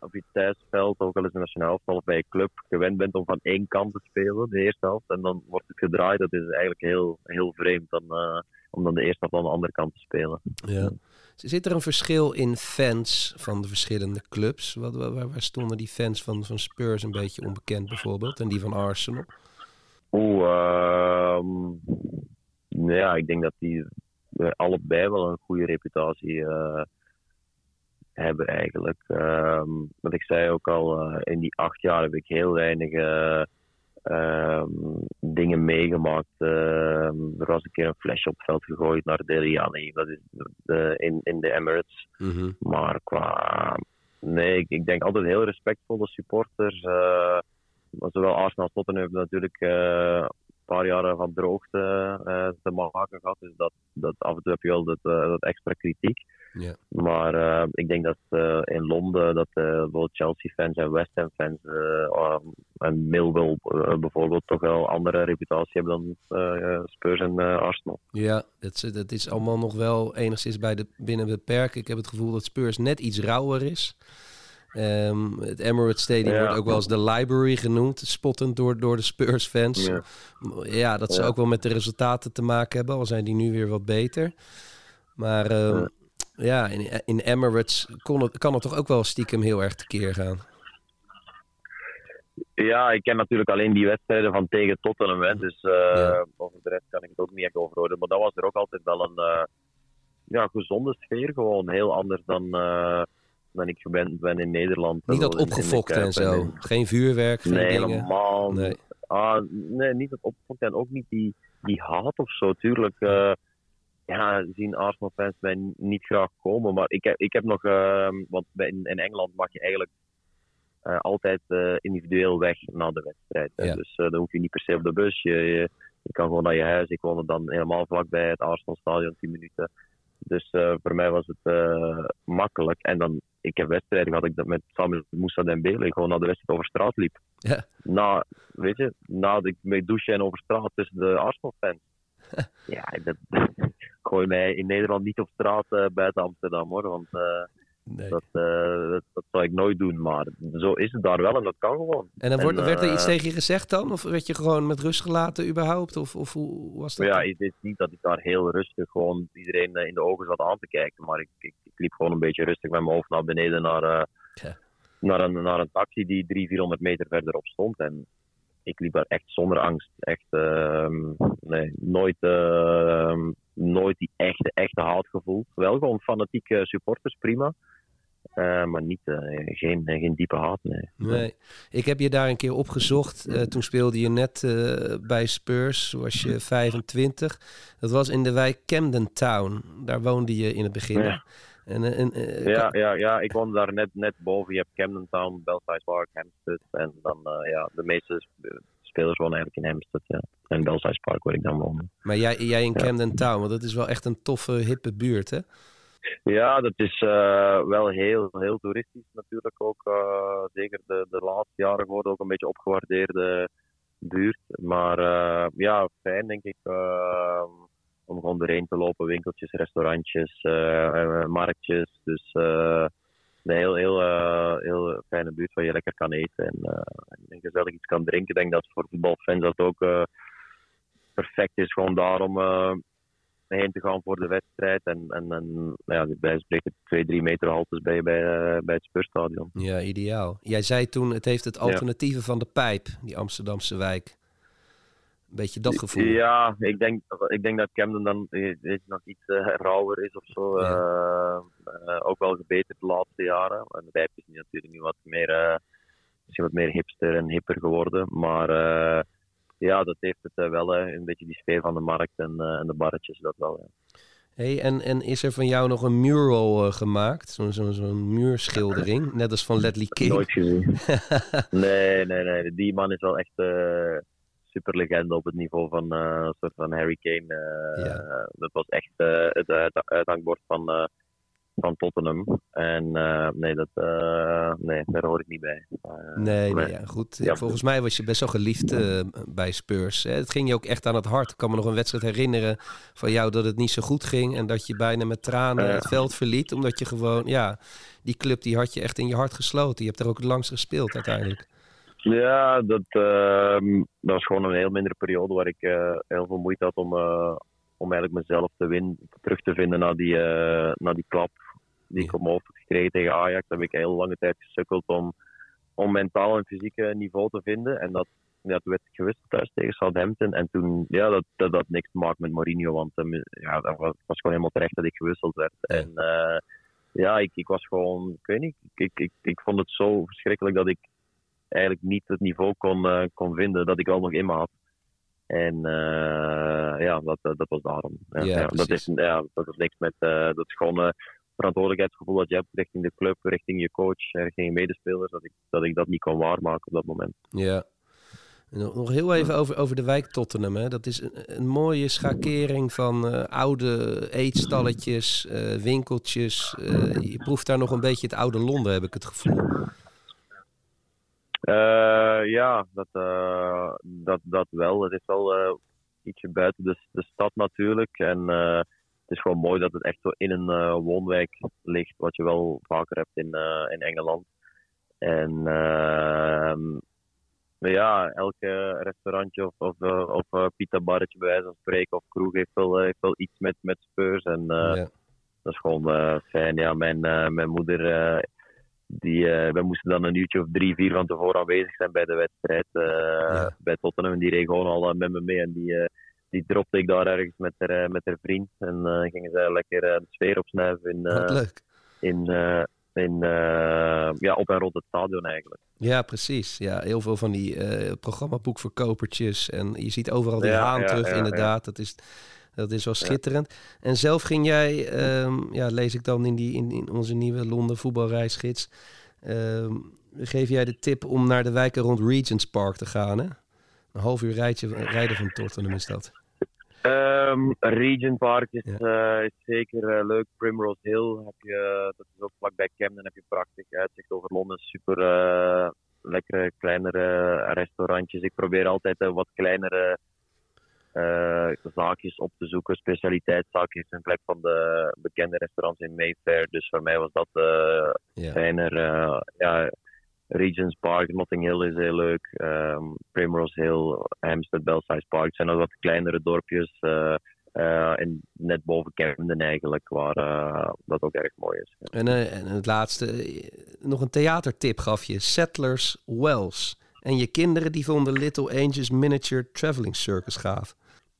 op je thuisveld, ook al is een nationaal elftal of bij je club, gewend bent om van één kant te spelen, de eerste helft. En dan wordt het gedraaid. Dat is eigenlijk heel, heel vreemd dan, eh, om dan de eerste helft aan de andere kant te spelen. Ja. Zit er een verschil in fans van de verschillende clubs? Wat, waar, waar stonden die fans van, van Spurs een beetje onbekend bijvoorbeeld? En die van Arsenal? Oeh, ehm, ja, ik denk dat die eh, allebei wel een goede reputatie eh, hebben eigenlijk. Ehm wat ik zei ook al, eh, in die acht jaar heb ik heel weinig eh, ehm, dingen meegemaakt. Er was een keer een flesje op het veld gegooid naar Dele Alli. Dat is de, in, in de Emirates. Mhm. Maar qua. Nee, ik, ik denk altijd heel respectvolle supporters. Maar zowel Arsenal als Tottenham hebben natuurlijk eh, paar jaren van droogte eh, te maken gehad. Dus dat, dat af en toe heb je wel dat, eh, dat extra kritiek. Maar ik denk dat in Londen dat eh, bijvoorbeeld Chelsea-fans en West Ham-fans eh, en Millwall bijvoorbeeld toch wel andere reputatie hebben dan Spurs en Arsenal. Ja, dat, is- dat is allemaal nog wel enigszins bij de, binnen de perken. Ik heb het gevoel dat Spurs net iets rauwer is. Ehm, het Emirates Stadium Ja. wordt ook wel eens de library genoemd, spottend door, door de Spurs-fans. Ja. Ja. dat ze ook wel met de resultaten te maken hebben, al zijn die nu weer wat beter. Maar ehm, Ja. in, in Emirates kon het, kan het toch ook wel stiekem heel erg tekeer gaan. Ja, ik ken natuurlijk alleen die wedstrijden van tegen Tottenham. Hè, dus Ja. over de rest kan ik het ook niet echt over horen. Maar dat was er ook altijd wel een eh, ja, gezonde sfeer. Gewoon heel anders dan, eh, dan ik gewend ben in Nederland. Niet dat opgefokt en zo. Geen vuurwerk, geen Nee, dingen. helemaal Nee. niet. Ah, nee, niet dat opgefokt en ook niet die, die haat of zo. Tuurlijk eh, ja, zien Arsenal-fans mij niet graag komen. Maar ik heb, ik heb nog... eh, want in, in Engeland mag je eigenlijk eh, altijd eh, individueel weg na de wedstrijd. Ja. Dus dan hoef je niet per se op de bus. Je, je, je kan gewoon naar je huis. Ik woonde dan helemaal vlakbij het Arsenal-stadion, 10 minuten. Dus eh, voor mij was het eh, makkelijk. En dan, ik heb wedstrijden gehad ik dat met samen met Moussa Dembele gewoon naar de wedstrijd over straat liep. Ja. Na, weet je, na ik mee douchen en over straat tussen de Arsenal-fans. [LAUGHS] ja, dat, [LAUGHS] gooi mij in Nederland niet op straat eh, buiten Amsterdam hoor. Want Nee. dat, eh, dat, dat zou ik nooit doen. Maar zo is het daar wel en dat kan gewoon. En dan wordt, En, werd er iets eh, tegen je gezegd dan? Of werd je gewoon met rust gelaten überhaupt? Of, of hoe was dat? Ja, het is niet dat ik daar heel rustig gewoon iedereen eh, in de ogen zat aan te kijken. Maar ik, ik, ik liep gewoon een beetje rustig met mijn hoofd naar beneden naar, Ja. naar, een, naar een taxi die 300, 400 meter verderop stond. En ik liep daar echt zonder angst. Echt, ehm, nee, nooit, ehm, nooit die echte, echte haat gevoeld. Wel gewoon fanatieke supporters, prima. Eh, maar niet, eh, geen, geen diepe haat, nee. Nee. Ik heb je daar een keer opgezocht. Eh, toen speelde je net eh, bij Spurs. Was je 25. Dat was in de wijk Camden Town. Daar woonde je in het begin. Ja. En, eh, en, eh, Ja, ja, ja, ik woonde daar net, net boven. Je hebt Camden Town, Belsize Park, Hampstead. En dan, eh, ja, de meeste sp- spelers wonen eigenlijk in Hampstead, ja. En Belsize Park, waar ik dan woonde. Maar jij, jij in Ja. Camden Town, want dat is wel echt een toffe, hippe buurt, hè? Ja, dat is eh, wel heel, heel toeristisch natuurlijk ook. eh, zeker de, de laatste jaren geworden ook een beetje opgewaardeerde buurt. Maar eh, ja, fijn denk ik om gewoon erheen te lopen. Winkeltjes, restaurantjes, marktjes. Dus een heel, heel, heel fijne buurt waar je lekker kan eten en, en gezellig iets kan drinken. Ik denk dat voor voetbalfans dat ook perfect is. Gewoon daarom heen te gaan voor de wedstrijd. En, en, en ja, bij spreken twee, drie meter haltes bij, bij, eh, bij het Spuurstadion. Ja, ideaal. Jij zei toen, het heeft het alternatieve van de pijp, die Amsterdamse wijk. Een beetje dat gevoel. Ja, ik denk, ik denk dat Camden dan eh, is nog iets eh, rauwer is of zo. Eh, eh, ook wel gebeterd de laatste jaren. En de pijp is natuurlijk nu wat meer, eh, misschien wat meer hipster en hipper geworden. Maar eh, ja, dat heeft het eh, wel. een beetje die sfeer van de markt en, eh, en de barretjes, dat wel. ja. Hey, en, en is er van jou nog een mural eh, gemaakt? Zo'n zo, zo'n muurschildering, net als van Ledley King. Nooit gezien. [LAUGHS] nee, nee, nee. Die man is wel echt eh super legende op het niveau van een soort van Harry Kane. Ja. Dat was echt het uit- uithangbord van, van Tottenham. En eh, nee, dat, eh, nee, daar hoor ik niet bij. Eh, Nee, nee, ja, goed. Ja. Volgens mij was je best wel geliefd bij Spurs. Hè? Het ging je ook echt aan het hart. Ik kan me nog een wedstrijd herinneren van jou dat het niet zo goed ging. En dat je bijna met tranen het veld verliet. Omdat je gewoon, ja, die club die had je echt in je hart gesloten. Je hebt er ook het langst gespeeld uiteindelijk. Ja, dat, ehm, dat was gewoon een heel mindere periode waar ik heel veel moeite had om, om eigenlijk mezelf te win, terug te vinden na die, na die klap die had gekregen tegen Ajax. Daar heb ik heel lange tijd gesukkeld om, om mentaal en fysiek niveau te vinden. En dat, ja, toen werd ik gewisseld thuis tegen Southampton. En toen, ja, dat, dat had niks te maken met Mourinho, want eh, ja, dat was, was gewoon helemaal terecht dat ik gewisseld werd. En eh, ja, ik, ik was gewoon, ik weet niet, ik, ik, ik, ik vond het zo verschrikkelijk dat ik eigenlijk niet het niveau kon, eh, kon vinden dat ik wel nog in me had. En ja, dat, dat, dat was daarom. Ja, Ja, ja, dat, is, ja, dat is niks met. dat is gewoon verantwoordelijkheidsgevoel dat je hebt richting de club, richting je coach, richting je medespelers. Dat ik dat, ik dat niet kon waarmaken op dat moment. Ja. Nog nog heel even over, over de wijk Tottenham. Hè. Dat is een, een mooie schakering van eh, oude eetstalletjes, eh, winkeltjes. Eh, je proeft daar nog een beetje het oude Londen, heb ik het gevoel. Ja, dat, dat, dat wel. Het is wel ietsje buiten de, de stad natuurlijk. En is gewoon mooi dat het echt zo in een eh, woonwijk ligt, wat je wel vaker hebt in, eh, in Engeland. En ehm, ja, elke restaurantje of, of, eh, of eh, pita-barretje bij wijze van spreken of kroeg heeft wel, heeft wel iets met, met Spurs. En Ja. dat is gewoon fijn. Ja, mijn, mijn moeder, die, wij moesten dan een uurtje of drie, vier van tevoren aanwezig zijn bij de wedstrijd Ja. bij Tottenham. En die reed gewoon al met me mee. En die, die dropte ik daar ergens met haar, eh, met haar vriend. En eh, gingen zij lekker eh, de sfeer opsnuiven in, Wat leuk. in, in, ja, op en rond het stadion eigenlijk. Ja, precies. Ja, heel veel van die programmaboekverkopertjes. En je ziet overal die Ja, haan ja, terug, ja, inderdaad. Dat is, dat is wel schitterend. En zelf ging jij, ehm, ja, lees ik dan in, die, in, in onze nieuwe Londen voetbalreisgids... ehm, geef jij de tip om naar de wijken rond Regent's Park te gaan, hè? Een half uur rijtje, rijden van Tottenham is dat. Ehm Regent Park is, Ja. eh, is zeker eh, leuk. Primrose Hill heb je, dat is ook vlakbij Camden, heb je prachtig uitzicht over Londen. Super eh, lekkere kleinere restaurantjes. Ik probeer altijd eh, wat kleinere eh, zaakjes op te zoeken. Specialiteitszaakjes in plek van de bekende restaurants in Mayfair. Dus voor mij was dat eh Ja. fijner. eh, ja, Regent's Park, Notting Hill is heel leuk. ehm, Primrose Hill, Hampstead, Belsize Park. Het zijn nog wat kleinere dorpjes. eh, eh, en net boven Camden eigenlijk, waar eh, dat ook erg mooi is. En, eh, en het laatste, eh, nog een theatertip gaf je. Settlers Wells. En je kinderen die vonden Little Angels Miniature Traveling Circus gaaf.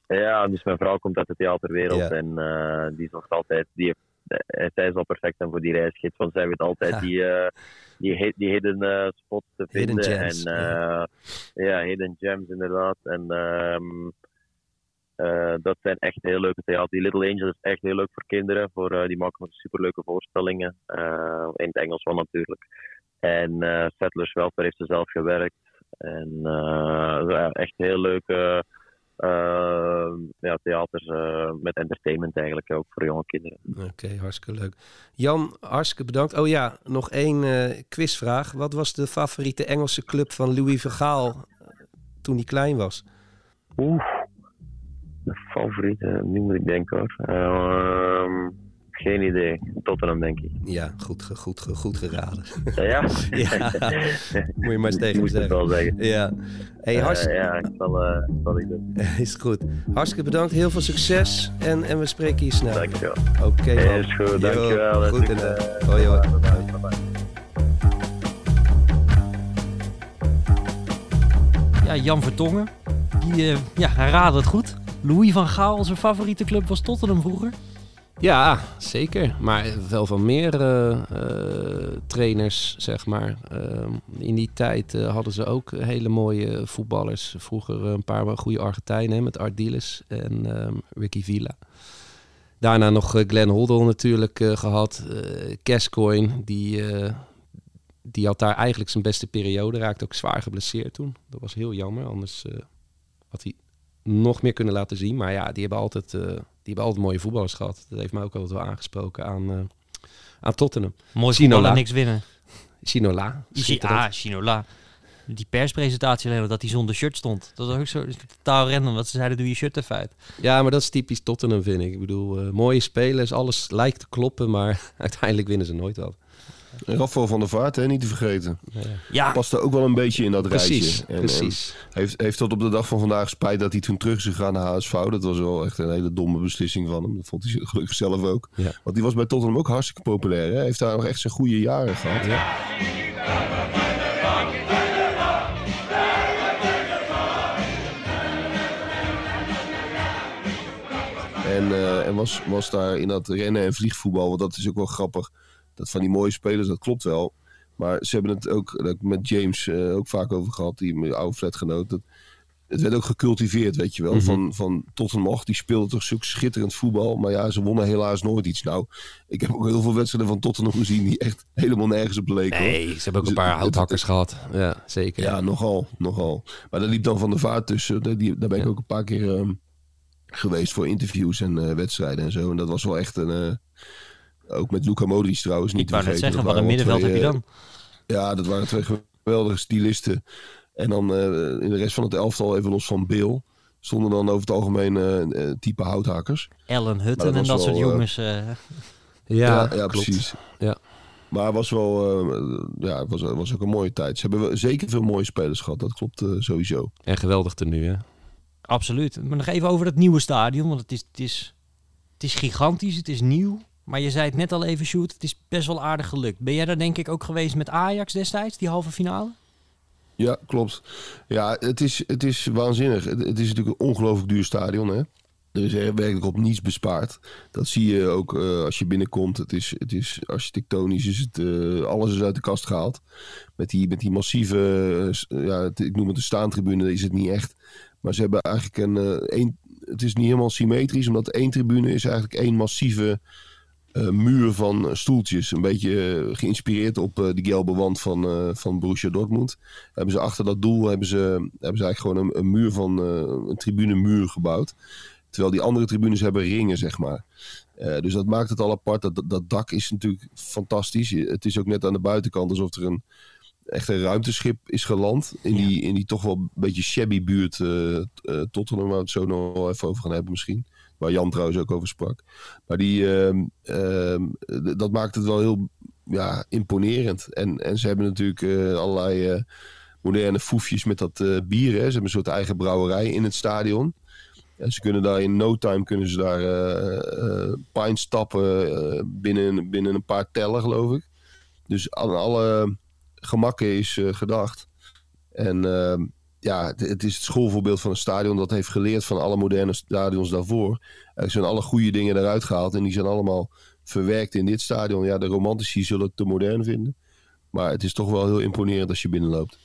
Ja, dus mijn vrouw komt uit de theaterwereld Ja. en eh, die zorgt altijd, die heeft, eh, zij is al perfect dan voor die reisgids, want zij weet altijd Ja. die, eh, die, die hidden eh, spots te Hidden vinden. gems, en, ja. eh, ja, hidden gems inderdaad. En ehm, eh, dat zijn echt heel leuke theater. Die Little Angels is echt heel leuk voor kinderen. Voor, eh, die maken superleuke voorstellingen. eh, in het Engels wel natuurlijk. En eh Settlers Welfare heeft ze zelf gewerkt. En eh, echt heel leuke eh, ja, theaters eh, met entertainment eigenlijk ook voor jonge kinderen. Oké, hartstikke leuk. Jan, hartstikke bedankt. Oh ja, nog één eh, quizvraag. Wat was de favoriete Engelse club van Louis van Gaal eh, toen hij klein was? Oeh, mijn favoriete, nu moet ik denken hoor. Geen idee. Tottenham denk ik. Ja, goed, goed, goed geraden. Ja? [LAUGHS] Ja, moet je maar eens [LAUGHS] tegen het zeggen. wel zeggen. Ja, hey, hartstikke, ja, ik zal, eh, zal ik doen. [LAUGHS] is goed. Hartstikke bedankt, heel veel succes en, en we spreken je snel. Dankjewel. Oké, man. Is goed, dankjewel. Goed, en, eh, hoi, hoi. bye, bye, bye, bye. Ja, Jan Vertongen. Die, eh, ja, hij raadde het goed. Louis van Gaal, zijn favoriete club was Tottenham vroeger. Ja, zeker. Maar wel van meer eh, eh, trainers, zeg maar. Ehm, in die tijd eh, hadden ze ook hele mooie voetballers. Vroeger een paar goede Argentijnen met Ardiles en ehm, Ricky Villa. Daarna nog eh, Glenn Hoddle natuurlijk eh, gehad. Eh Gascoigne, die, eh, die had daar eigenlijk zijn beste periode. Raakte ook zwaar geblesseerd toen. Dat was heel jammer, anders eh, had hij nog meer kunnen laten zien. Maar ja, die hebben altijd, eh, hebben altijd mooie voetballers gehad. Dat heeft mij ook altijd wel aangesproken aan, eh, aan Tottenham. Mooi Sinola. niks winnen. Sinola. Ah, Chinola. Die perspresentatie alleen, dat hij zonder shirt stond. Dat was ook zo totaal random. Wat ze zeiden, doe je shirt even uit. Ja, maar dat is typisch Tottenham, vind ik. Ik bedoel, eh, mooie spelers, alles lijkt te kloppen, maar [LAUGHS] uiteindelijk winnen ze nooit wat. Rafael van der Vaart, hè, niet te vergeten. Ja, Past er ook wel een beetje in dat Precies, rijtje. En- en precies. heeft, heeft tot op de dag van vandaag spijt dat hij toen terug is gegaan naar HSV. Dat was wel echt een hele domme beslissing van hem. Dat vond hij gelukkig zelf ook. Ja. Want die was bij Tottenham ook hartstikke populair. Hè? Heeft daar nog echt zijn goede jaren gehad. En, eh, en was, was daar in dat rennen en vliegvoetbal, want dat is ook wel grappig. Dat van die mooie spelers, dat klopt wel. Maar ze hebben het ook dat met James eh, ook vaak over gehad, die mijn oude flatgenoot. Dat, het werd ook gecultiveerd, weet je wel. Mhm. Van, van Tottenham, och, die speelde toch zulk schitterend voetbal. Maar ja, ze wonnen helaas nooit iets. Nou, ik heb ook heel veel wedstrijden van Tottenham gezien die echt helemaal nergens op leken. hoor. Nee, ze hebben ook een Dus paar het- houthakkers gehad. Ja, zeker. Ja, nogal, nogal. Maar daar liep dan Van de Vaart tussen. Daar, die, daar ben ik Ja. ook een paar keer ehm, geweest voor interviews en eh, wedstrijden en zo. En dat was wel echt een... eh, ook met Luca Modric trouwens, niet Ik te wou net zeggen, wat een middenveld heb je dan? eh, Ja, dat waren twee geweldige stylisten. En dan eh, in de rest van het elftal, even los van Bill... stonden dan over het algemeen eh, eh, type houthakkers. Ellen Hutten dat en dat soort wel, jongens. eh, ja, ja, precies. Ja. Maar het was wel... eh, ja, het was, het was ook een mooie tijd. Ze hebben wel zeker veel mooie spelers gehad. Dat klopt sowieso. En geweldig tenue, hè? Absoluut. Maar nog even over dat nieuwe stadion. Want het is, het, is, het is gigantisch, het is nieuw. Maar je zei het net al even, Sjoerd. Het is best wel aardig gelukt. Ben jij daar denk ik ook geweest met Ajax destijds, die halve finale? Ja, klopt. Ja, het is, het is waanzinnig. Het, is natuurlijk een ongelooflijk duur stadion. Hè? Er is er werkelijk op niets bespaard. Dat zie je ook eh, als je binnenkomt. Het is, het is architectonisch, is het, eh, alles is uit de kast gehaald. Met die, met die massieve, eh, ja, ik noem het een staantribune, is het niet echt. Maar ze hebben eigenlijk een, één, het is niet helemaal symmetrisch, omdat één tribune is eigenlijk één massieve muur van eh, stoeltjes. Een beetje eh, geïnspireerd op eh die gelbe wand van, eh, van Borussia Dortmund. Hebben ze achter dat doel hebben ze, hebben ze eigenlijk gewoon een, een muur van eh, een tribunemuur gebouwd. Terwijl die andere tribunes hebben ringen, zeg maar. Eh, dus dat maakt het al apart. Dat, dat, dak is natuurlijk fantastisch. Het is ook net aan de buitenkant alsof er een echt een ruimteschip is geland. In, die, in die toch wel een beetje shabby buurt eh eh, Tottenham, waar we het zo nog even over gaan hebben misschien. Waar Jan trouwens ook over sprak. Maar die, ehm, ehm, dat maakt het wel heel ja, imponerend. En, en ze hebben natuurlijk eh, allerlei eh, moderne foefjes met dat eh, bier. Hè. Ze hebben een soort eigen brouwerij in het stadion. En ze kunnen daar in no time kunnen ze daar tappen eh, binnen, binnen een paar tellen, geloof ik. Dus aan alle gemakken is gedacht. En ehm, ja, het, het is het schoolvoorbeeld van een stadion dat heeft geleerd van alle moderne stadions daarvoor. Er zijn alle goede dingen eruit gehaald en die zijn allemaal verwerkt in dit stadion. Ja, de romantici zullen het te modern vinden. Maar het is toch wel heel imponerend als je binnenloopt.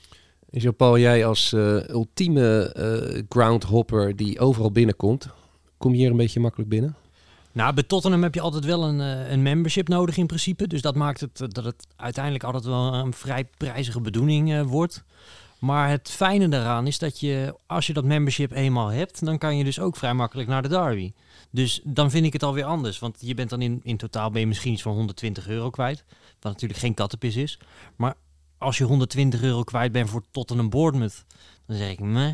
Jean-Paul, jij als eh, ultieme eh, groundhopper die overal binnenkomt, kom je hier een beetje makkelijk binnen? Nou, bij Tottenham heb je altijd wel een, eh, een membership nodig in principe. Dus dat maakt het dat het uiteindelijk altijd wel een vrij prijzige bedoeling eh, wordt. Maar het fijne daaraan is dat je, als je dat membership eenmaal hebt, dan kan je dus ook vrij makkelijk naar de derby. Dus dan vind ik het alweer anders. Want je bent dan in, in totaal ben je misschien iets van 120 euro kwijt. Wat natuurlijk geen kattenpis is. Maar als je 120 euro kwijt bent voor Tottenham Bournemouth, dan zeg ik meh.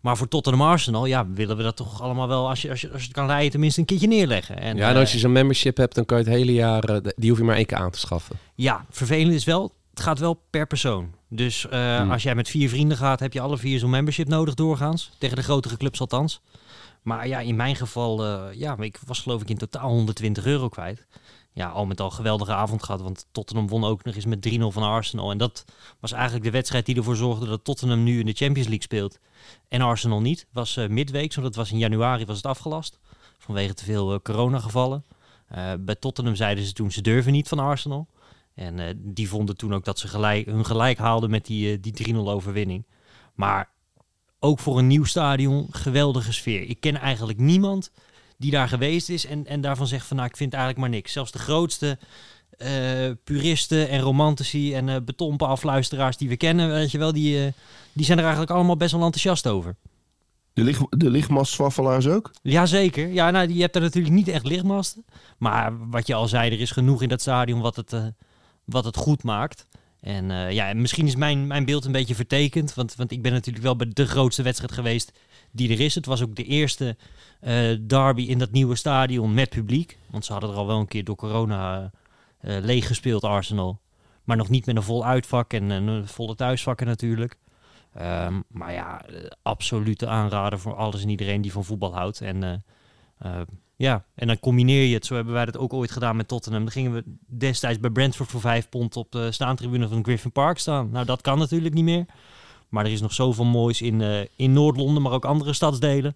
Maar voor Tottenham Arsenal, ja, willen we dat toch allemaal wel, als je, als je, als je het kan rijden, tenminste een keertje neerleggen. En, ja, en als eh, je zo'n membership hebt, dan kan je het hele jaar, eh, die hoef je maar één keer aan te schaffen. Ja, vervelend is wel, het gaat wel per persoon. Dus eh, Hmm. als jij met vier vrienden gaat, heb je alle vier zo'n membership nodig doorgaans. Tegen de grotere clubs althans. Maar ja, in mijn geval, eh, ja, ik was geloof ik in totaal 120 euro kwijt. Ja, al met al geweldige avond gehad, want Tottenham won ook nog eens met 3-0 van Arsenal. En dat was eigenlijk de wedstrijd die ervoor zorgde dat Tottenham nu in de Champions League speelt. En Arsenal niet. was eh midweek, zodat was in januari was het afgelast. Vanwege te veel coronagevallen. Bij Tottenham zeiden ze toen ze durven niet van Arsenal. En eh, die vonden toen ook dat ze gelijk, hun gelijk haalden met die, eh, die 3-0 overwinning. Maar ook voor een nieuw stadion, geweldige sfeer. Ik ken eigenlijk niemand die daar geweest is en, en daarvan zegt van nou, ik vind eigenlijk maar niks. Zelfs de grootste eh, puristen en romantici en eh betompen afluisteraars die we kennen, weet je wel, die, die zijn er eigenlijk allemaal best wel enthousiast over. De, licht, de lichtmastzwaffelaars ook? Jazeker. Ja, nou, je hebt er natuurlijk niet echt lichtmasten. Maar wat je al zei, er is genoeg in dat stadion wat het, wat het goed maakt. En eh, ja, misschien is mijn, mijn beeld een beetje vertekend. Want, want ik ben natuurlijk wel bij de grootste wedstrijd geweest die er is. Het was ook de eerste eh, derby in dat nieuwe stadion met publiek. Want ze hadden er al wel een keer door corona eh leeg gespeeld, Arsenal. Maar nog niet met een vol uitvak en een volle thuisvakken natuurlijk. Ehm, maar ja, absolute aanrader voor alles en iedereen die van voetbal houdt. En ja, en dan combineer je het. Zo hebben wij dat ook ooit gedaan met Tottenham. Dan gingen we destijds bij Brentford voor vijf pond op de staantribune van Griffin Park staan. Nou, dat kan natuurlijk niet meer. Maar er is nog zoveel moois in, eh, in Noord-Londen, maar ook andere stadsdelen.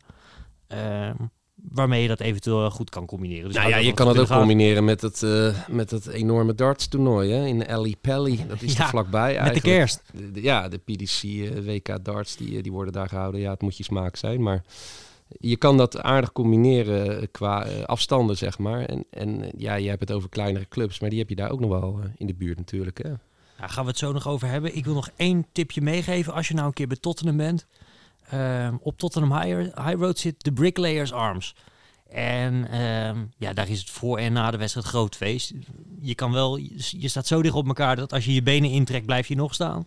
Ehm, waarmee je dat eventueel goed kan combineren. Dus nou ja, je kan het ook combineren met het, eh, met het enorme darts toernooi hè? in Ellie Pelly. Dat is [LAUGHS] Ja, er vlakbij Met de eigenlijk. kerst. De- de- ja, de PDC eh, WK darts, die, die worden daar gehouden. Ja, het moet je smaak zijn, maar je kan dat aardig combineren eh, qua eh, afstanden, zeg maar. En, en eh, ja, je hebt het over kleinere clubs, maar die heb je daar ook nog wel in de buurt natuurlijk. Hè? Gaan we het zo nog over hebben. Ik wil nog één tipje meegeven. Als je nou een keer bij Tottenham bent. Ehm, op Tottenham High, High Road zit de Bricklayers Arms. En ehm, ja, daar is het voor en na de wedstrijd groot feest. Je kan wel, je staat zo dicht op elkaar dat als je je benen intrekt, blijf je nog staan.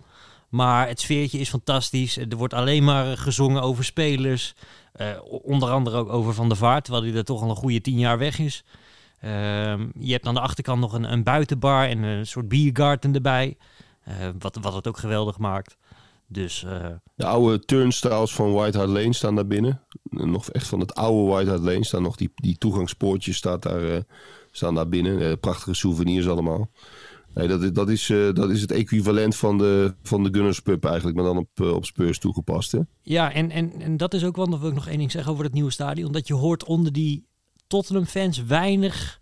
Maar het sfeertje is fantastisch. Er wordt alleen maar gezongen over spelers. Eh, onder andere ook over Van der Vaart, terwijl hij er toch al een goede tien jaar weg is. Ehm, je hebt aan de achterkant nog een, een buitenbar en een soort biergarten erbij. Eh, wat, wat het ook geweldig maakt. Dus eh, De oude turnstiles van White Hart Lane staan daar binnen. En Nog echt van het oude White Hart Lane staan nog die, die toegangspoortjes staat daar, staan daar binnen. Prachtige souvenirs allemaal. Nee, dat, is, dat, is, eh, dat is het equivalent van de, van de Gunners Pub eigenlijk, maar dan op, eh, op Spurs toegepast. Hè? ja, en, en, en dat is ook wel, dan wil ik nog één ding zeggen over het nieuwe stadion. Dat je hoort onder die Tottenham-fans weinig,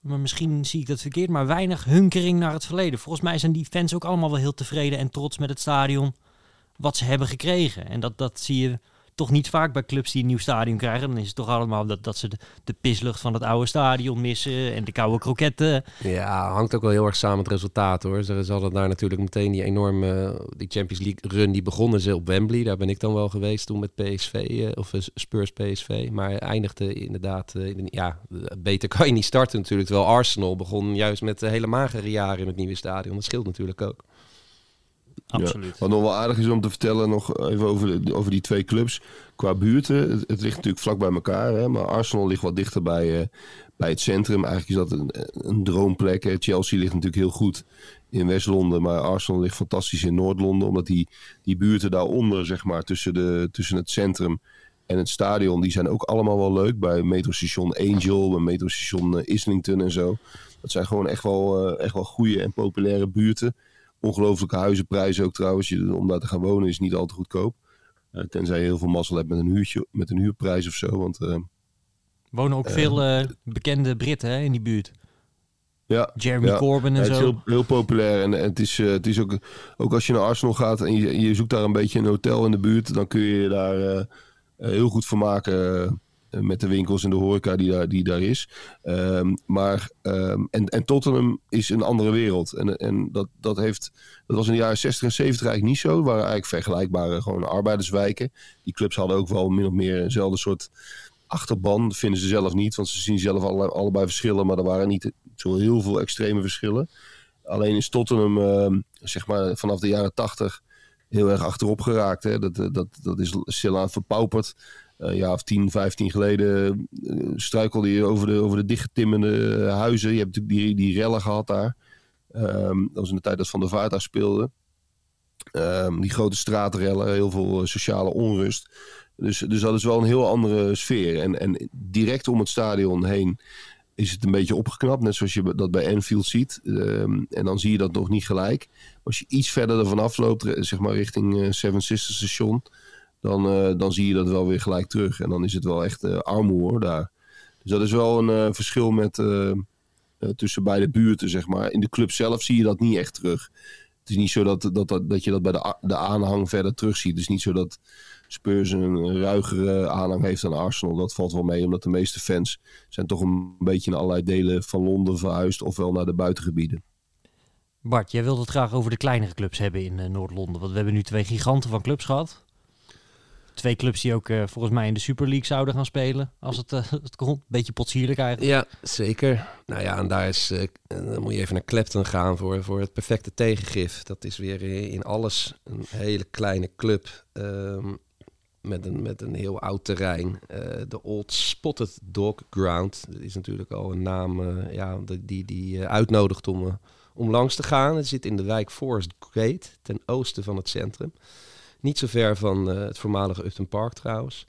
maar misschien zie ik dat verkeerd, maar weinig hunkering naar het verleden. Volgens mij zijn die fans ook allemaal wel heel tevreden en trots met het stadion wat ze hebben gekregen. En dat, dat zie je toch niet vaak bij clubs die een nieuw stadion krijgen. Dan is het toch allemaal dat, dat ze de, de pislucht van het oude stadion missen en de koude kroketten. Ja, hangt ook wel heel erg samen met het resultaat hoor. Ze hadden daar natuurlijk meteen die enorme die Champions League run. Die begonnen ze op Wembley. Daar ben ik dan wel geweest toen met PSV eh, of eh, Spurs PSV. Maar eindigde inderdaad, eh, ja, beter kan je niet starten natuurlijk. Terwijl Arsenal begon juist met hele magere jaren in het nieuwe stadion. Dat scheelt natuurlijk ook. Absoluut. Wat nog wel aardig is om te vertellen, nog even over, de, over die twee clubs. Qua buurten, het, het ligt natuurlijk vlak bij elkaar. Hè, maar Arsenal ligt wat dichter bij, eh, bij het centrum. Eigenlijk is dat een, een droomplek. Hè. Chelsea ligt natuurlijk heel goed in West-Londen. Maar Arsenal ligt fantastisch in Noord-Londen. Omdat die, die buurten daaronder, zeg maar, tussen, de, tussen het centrum en het stadion... die zijn ook allemaal wel leuk. Bij metrostation Angel, bij metrostation eh, Islington en zo. Dat zijn gewoon echt wel, eh, echt wel goede en populaire buurten ongelooflijke huizenprijzen ook trouwens. Je, om daar te gaan wonen is niet al te goedkoop. Eh, tenzij je heel veel mazzel hebt met een, huurtje, met een huurprijs of zo. Want eh, Wonen ook veel eh, bekende Britten hè, in die buurt. ja, Jeremy ja. Corbyn en Ja, het is zo. heel, heel populair. En, en het is, het is ook, ook als je naar Arsenal gaat en je, je zoekt daar een beetje een hotel in de buurt, dan kun je je daar heel goed vermaken eh, met de winkels en de horeca die daar, die daar is. Ehm, maar, ehm, en, en Tottenham is een andere wereld. En, en dat, dat, heeft, dat was in de jaren 60 en 70 eigenlijk niet zo. Het waren eigenlijk vergelijkbare gewoon arbeiderswijken. Die clubs hadden ook wel min of meer eenzelfde soort achterban. Dat vinden ze zelf niet, want ze zien zelf alle, allebei verschillen. Maar er waren niet zo heel veel extreme verschillen. Alleen is Tottenham, ehm, zeg maar, vanaf de jaren 80 heel erg achterop geraakt. Hè. Dat, eh, dat, dat is stilaan verpauperd. Een jaar of 10, 15 geleden eh, struikelde je over de, over de dichtgetimmerde eh, huizen. Je hebt natuurlijk die, die rellen gehad daar. Ehm, dat was in de tijd dat Van der Vaart daar speelde. Ehm, die grote straatrellen, heel veel eh, sociale onrust. Dus, dus dat is wel een heel andere sfeer. En, en direct om het stadion heen is het een beetje opgeknapt. Net zoals je dat bij Anfield ziet. Ehm, en dan zie je dat nog niet gelijk. Als je iets verder ervan afloopt, eh, zeg maar richting eh, Seven Sisters station... Dan, eh, dan zie je dat wel weer gelijk terug. En dan is het wel echt eh armoe hoor, daar. Dus dat is wel een eh, verschil met, tussen beide buurten, zeg maar. In de club zelf zie je dat niet echt terug. Het is niet zo dat, dat, dat, dat je dat bij de, de aanhang verder terug ziet. Het is niet zo dat Spurs een ruigere aanhang heeft dan Arsenal. Dat valt wel mee, omdat de meeste fans zijn toch een beetje in allerlei delen van Londen verhuisd. Ofwel naar de buitengebieden. Bart, jij wilde het graag over de kleinere clubs hebben in Noord-Londen. Want we hebben nu twee giganten van clubs gehad. Twee clubs die ook eh, volgens mij in de Super League zouden gaan spelen. Als het, eh, [LAUGHS] het kon. Beetje potsierlijk eigenlijk. Ja, zeker. Nou ja, en daar is, eh, dan moet je even naar Clapton gaan voor, voor het perfecte tegengif. Dat is weer in alles een hele kleine club ehm, met, een, met een heel oud terrein. De Old Spotted Dog Ground. Dat is natuurlijk al een naam ja, die, die, uitnodigt om, om langs te gaan. Het zit in de wijk Forest Gate, ten oosten van het centrum. Niet zo ver van eh, het voormalige Upton Park trouwens.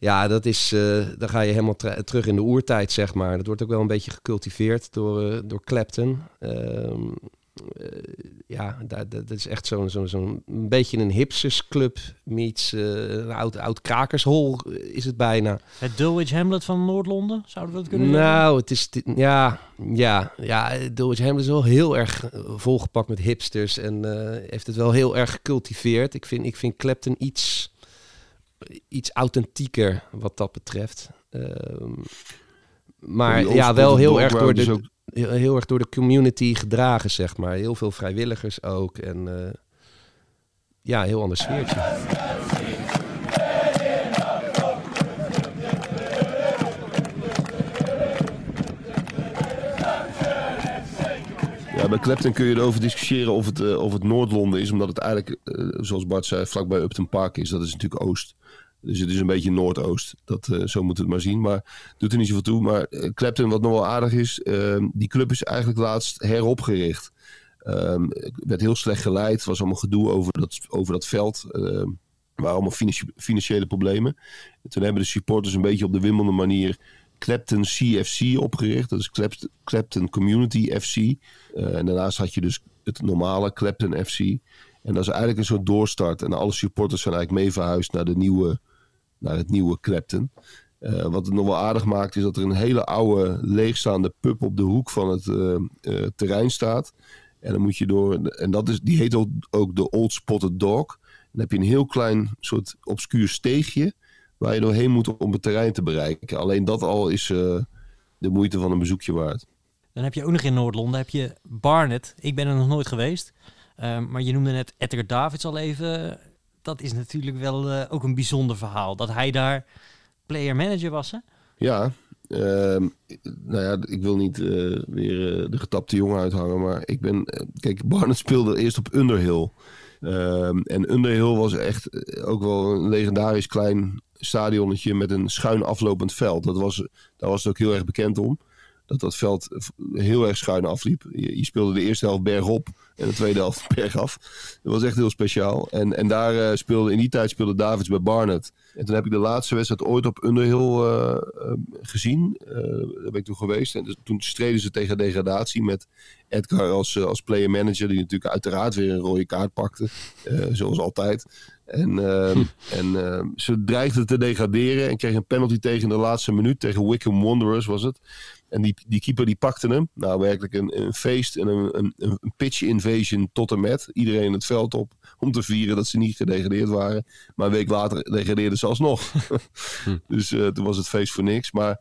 Ja, dat is, eh, dan ga je helemaal terug in de oertijd, zeg maar. Dat wordt ook wel een beetje gecultiveerd door, eh, door Clapton. Ehm, eh, ja, dat, dat is echt zo'n zo'n zo'n een beetje een hipstersclub meets eh, een oud, oud krakershol eh, is het bijna. Het Dulwich Hamlet van Noord-Londen, zouden we dat kunnen zeggen? Nou, het is ja, ja, ja. Dulwich Hamlet is wel heel erg eh, volgepakt met hipsters en eh, heeft het wel heel erg gecultiveerd. Ik vind, ik vind Clapton iets, iets authentieker wat dat betreft. Ehm, maar ja, wel heel erg door de, ook- heel, erg door de community gedragen, zeg maar. Heel veel vrijwilligers ook en eh, ja, heel ander sfeertje. Bij Clapton kun je erover discussiëren of het, eh, of het Noord-Londen is. Omdat het eigenlijk, eh, zoals Bart zei, vlakbij Upton Park is. Dat is natuurlijk Oost. Dus het is een beetje Noordoost. Dat, eh, zo moet het maar zien. Maar doet er niet zoveel toe. Maar eh, Clapton, wat nog wel aardig is. eh, die club is eigenlijk laatst heropgericht. Ehm, het werd heel slecht geleid. Was allemaal gedoe over dat, over dat veld. Ehm, er waren allemaal financi- financiële problemen. En toen hebben de supporters een beetje op de wimmelende manier Clapton CFC opgericht. Dat is Clapt- Clapton Community FC. Eh, en daarnaast had je dus het normale Clapton FC. En dat is eigenlijk een soort doorstart. En alle supporters zijn eigenlijk mee verhuisd naar, de nieuwe, naar het nieuwe Clapton. Eh, wat het nog wel aardig maakt is dat er een hele oude leegstaande pub op de hoek van het eh, eh, terrein staat. En dan moet je door, en dat is, die heet ook, de Old Spotted Dog. Dan heb je een heel klein soort obscuur steegje waar je doorheen moet om het terrein te bereiken. Alleen dat al is de moeite van een bezoekje waard. Dan heb je ook nog in Noord-Londen heb je Barnet. Ik ben er nog nooit geweest. Ehm, maar je noemde net Edgar Davids al even. Dat is natuurlijk wel eh, ook een bijzonder verhaal. Dat hij daar player-manager was, hè? Ja, ehm, nou ja, ik wil niet eh, weer eh, de getapte jongen uithangen, maar ik ben... kijk, Barnet speelde eerst op Underhill. Ehm, en Underhill was echt ook wel een legendarisch klein stadionnetje met een schuin aflopend veld. Dat was, daar was het ook heel erg bekend om. Dat dat veld heel erg schuin afliep. Je, je speelde de eerste helft bergop en de tweede helft [LAUGHS] bergaf. Dat was echt heel speciaal. En, en daar eh, speelde, in die tijd speelde Davids bij Barnet. En toen heb ik de laatste wedstrijd ooit op Underhill eh, eh, gezien. Eh, daar ben ik toen geweest. En dus, toen streden ze tegen degradatie met Edgar als, eh, als player manager. Die natuurlijk uiteraard weer een rode kaart pakte. zoals altijd. En, ehm, en ehm, ze dreigden te degraderen en kregen een penalty tegen in de laatste minuut. Tegen Wickham Wanderers was het. En die, die keeper die pakte hem. Nou, werkelijk een, een feest en een, een, een pitch invasion tot en met. Iedereen het veld op om te vieren dat ze niet gedegradeerd waren. Maar een week later degradeerden ze alsnog. [LAUGHS] dus eh, toen was het feest voor niks. Maar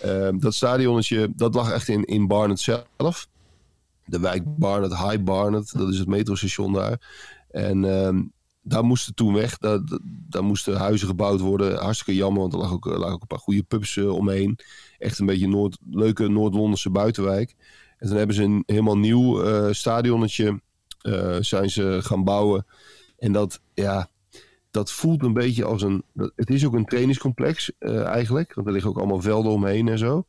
ehm, dat stadionnetje, dat lag echt in, in Barnet zelf. De wijk Barnet, High Barnet, dat is het metrostation daar. En ehm, daar moesten toen weg. Daar, daar- moesten huizen gebouwd worden. Hartstikke jammer, want er lag ook, lagen ook een paar goede pubs eh, omheen. Echt een beetje Noord, leuke Noord-Londense buitenwijk. En toen hebben ze een helemaal nieuw eh stadionnetje zijn ze gaan bouwen. En dat, ja, dat voelt een beetje als een... Het is ook een trainingscomplex eh, eigenlijk. Want er liggen ook allemaal velden omheen en zo.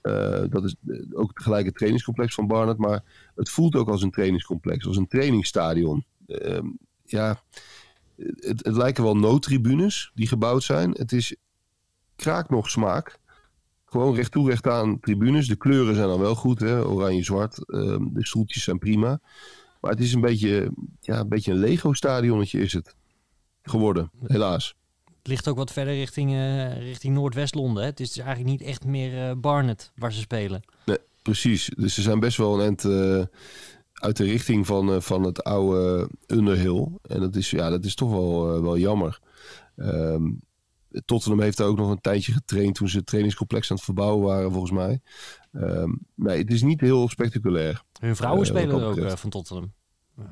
Eh, dat is eh, ook tegelijk het trainingscomplex van Barnet. Maar het voelt ook als een trainingscomplex. Als een trainingsstadion. Ehm, ja, het, lijken wel noodtribunes die gebouwd zijn. Het is kraak nog smaak. Gewoon recht toe, recht aan tribunes. De kleuren zijn dan wel goed, hè? oranje-zwart. Ehm, de stoeltjes zijn prima. Maar het is een beetje, ja, een beetje een Lego-stadionnetje is het geworden, helaas. Het ligt ook wat verder richting, eh, richting Noordwest-Londen. Het is dus eigenlijk niet echt meer eh, Barnet waar ze spelen. Nee, precies. Dus ze zijn best wel een eind eh, uit de richting van, van het oude Underhill. En dat is, ja, dat is toch wel, wel jammer. Ehm, Tottenham heeft daar ook nog een tijdje getraind toen ze het trainingscomplex aan het verbouwen waren, volgens mij. Ehm, nee, het is niet heel spectaculair. Hun vrouwen spelen er ook van Tottenham,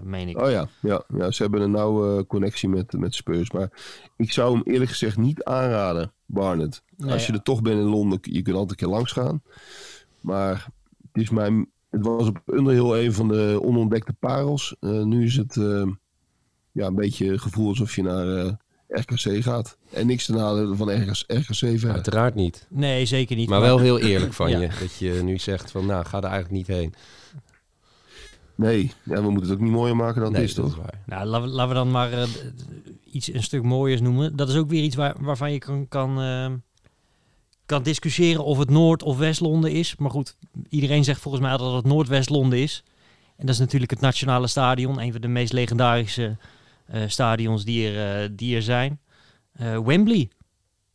meen ik. Oh ja, ja, ja, ze hebben een nauwe connectie met, met Spurs. Maar ik zou hem eerlijk gezegd niet aanraden, Barnet. Nee, Als je ja. er toch bent in Londen, je kunt altijd een keer langs gaan. Maar het, is mijn, het was op Underhill een van de onontdekte parels. Eh, nu is het eh, ja, een beetje het gevoel alsof je naar eh, RKC gaat. En niks te nadelen van RKC, RKC verder. Uiteraard niet. Nee, zeker niet. Maar wel heel eerlijk van Ja. je. Dat je nu zegt van nou, ga er eigenlijk niet heen. Nee, ja, we moeten het ook niet mooier maken dan Nee, het is, toch? is. Nou, laten we, laten we dan maar eh, iets een stuk mooiers noemen. Dat is ook weer iets waar, waarvan je kan, kan, eh, kan discussiëren of het Noord- of West-Londen is. Maar goed, iedereen zegt volgens mij dat het Noordwest-Londen is. En dat is natuurlijk het Nationale Stadion, een van de meest legendarische eh, stadions die er, eh, die er zijn. Eh, Wembley.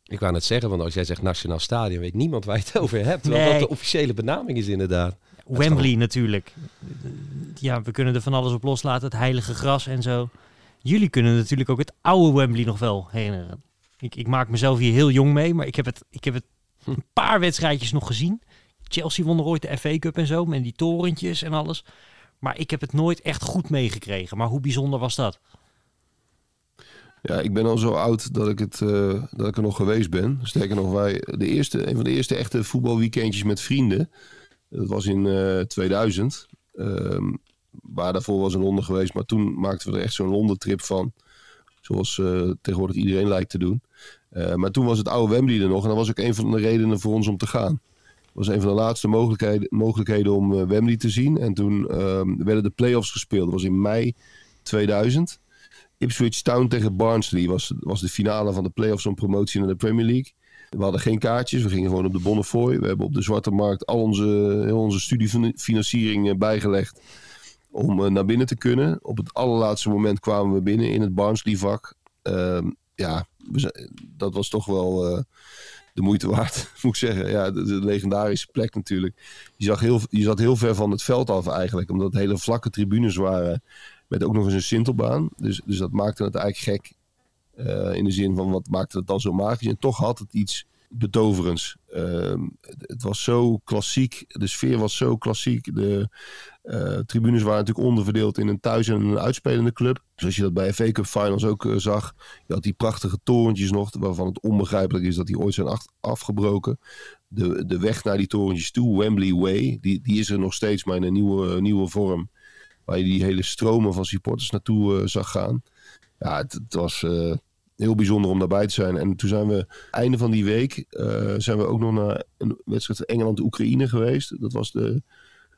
Ik wou net zeggen, want als jij zegt Nationaal Stadion, weet niemand waar je het over hebt. Terwijl Nee. dat de officiële benaming is inderdaad. Wembley natuurlijk. Ja, we kunnen er van alles op loslaten. Het heilige gras en zo. Jullie kunnen natuurlijk ook het oude Wembley nog wel herinneren. Ik, ik maak mezelf hier heel jong mee, maar ik heb het, ik heb het een paar wedstrijdjes nog gezien. Chelsea won er ooit de FA Cup en zo, met die torentjes en alles. Maar ik heb het nooit echt goed meegekregen. Maar hoe bijzonder was dat? Ja, ik ben al zo oud dat ik, het, eh, dat ik er nog geweest ben. Sterker nog, wij, de eerste, een van de eerste echte voetbalweekendjes met vrienden. Dat was in eh 2000. Ehm, waar daarvoor was in Londen geweest. Maar toen maakten we er echt zo'n Londen-trip van. Zoals eh, tegenwoordig iedereen lijkt te doen. Eh, maar toen was het oude Wembley er nog. En dat was ook een van de redenen voor ons om te gaan. Dat was een van de laatste mogelijkheden, om Wembley te zien. En toen ehm, werden de play-offs gespeeld. Dat was in mei 2000. Ipswich Town tegen Barnsley was, was de finale van de play-offs om promotie naar de Premier League. We hadden geen kaartjes, we gingen gewoon op de Bonnefoy. We hebben op de Zwarte Markt al onze, heel onze studiefinanciering eh, bijgelegd om eh, naar binnen te kunnen. Op het allerlaatste moment kwamen we binnen in het Barnsley-vak. Ehm, ja, dat was toch wel eh, de moeite waard, [LAUGHS] moet ik zeggen. Ja, de, de legendarische plek natuurlijk. Je, zag heel, je zat heel ver van het veld af eigenlijk, omdat het hele vlakke tribunes waren. Met ook nog eens een sintelbaan. Dus, dus dat maakte het eigenlijk gek. Eh, in de zin van wat maakte het dan zo magisch. En toch had het iets betoverends. Ehm, het, was zo klassiek. De sfeer was zo klassiek. De eh, tribunes waren natuurlijk onderverdeeld in een thuis- en een uitspelende club. Zoals je dat bij FA Cup Finals ook eh, zag. Je had die prachtige torentjes nog. Waarvan het onbegrijpelijk is dat die ooit zijn afgebroken. De, de weg naar die torentjes toe, Wembley Way. Die, die is er nog steeds, maar in een nieuwe, nieuwe vorm waar je die hele stromen van supporters naartoe zag gaan. Ja, het, was eh, heel bijzonder om daarbij te zijn. En toen zijn we, einde van die week, eh, zijn we ook nog naar een wedstrijd Engeland-Oekraïne geweest. Dat was, de,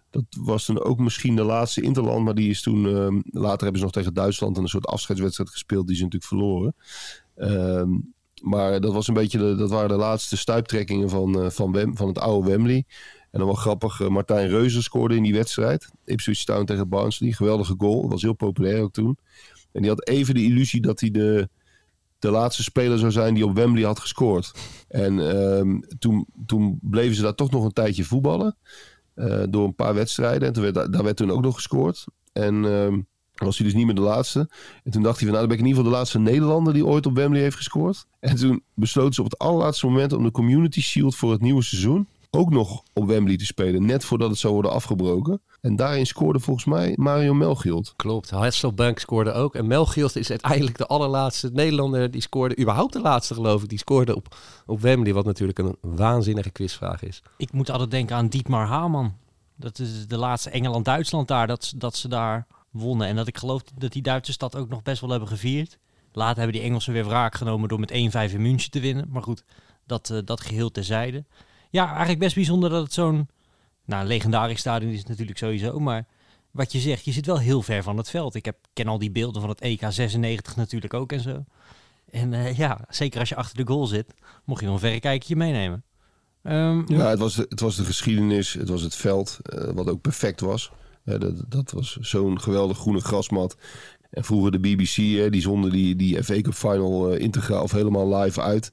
dat was toen ook misschien de laatste interland, maar die is toen, eh, later hebben ze nog tegen Duitsland een soort afscheidswedstrijd gespeeld, die ze natuurlijk verloren. Ehm, maar dat, was een beetje de, dat waren de laatste stuiptrekkingen van, eh, van, van het oude Wembley. En dan wel grappig, Martijn Reuzen scoorde in die wedstrijd. Ipswich Town tegen Barnsley. Geweldige goal. Dat was heel populair ook toen. En die had even de illusie dat hij de, de laatste speler zou zijn die op Wembley had gescoord. En ehm, toen, toen bleven ze daar toch nog een tijdje voetballen. eh, door een paar wedstrijden. En werd, daar- daar werd toen ook nog gescoord. En ehm, was hij dus niet meer de laatste. En toen dacht hij van, nou dan ben ik in ieder geval de laatste Nederlander die ooit op Wembley heeft gescoord. En toen besloten ze op het allerlaatste moment om de Community Shield voor het nieuwe seizoen ook nog op Wembley te spelen. Net voordat het zou worden afgebroken. En daarin scoorde volgens mij Mario Melchild. Klopt, Hasselbank scoorde ook. En Melchior is uiteindelijk de allerlaatste Nederlander die scoorde. Überhaupt de laatste geloof ik, die scoorde op, op Wembley. Wat natuurlijk een waanzinnige quizvraag is. Ik moet altijd denken aan Dietmar Hamann. Dat is de laatste Engeland-Duitsland daar, dat, dat ze daar wonnen. En dat ik geloof dat die Duitsers dat ook nog best wel hebben gevierd. Later hebben die Engelsen weer wraak genomen door met 1-5 in München te winnen. Maar goed, dat, eh, dat geheel terzijde. Ja, eigenlijk best bijzonder dat het zo'n... Nou, een legendarisch stadion is het natuurlijk sowieso, maar... Wat je zegt, je zit wel heel ver van het veld. Ik heb, ken al die beelden van het EK 96 natuurlijk ook en zo. En eh, ja, zeker als je achter de goal zit, mocht je wel een verrekijkertje meenemen. Ehm, Ja, het was, de, het was de geschiedenis, het was het veld, eh, wat ook perfect was. Eh, dat, dat was zo'n geweldig groene grasmat. En vroeger de BBC, hè, die zonden die, die FA Cup Final integraal of helemaal live uit.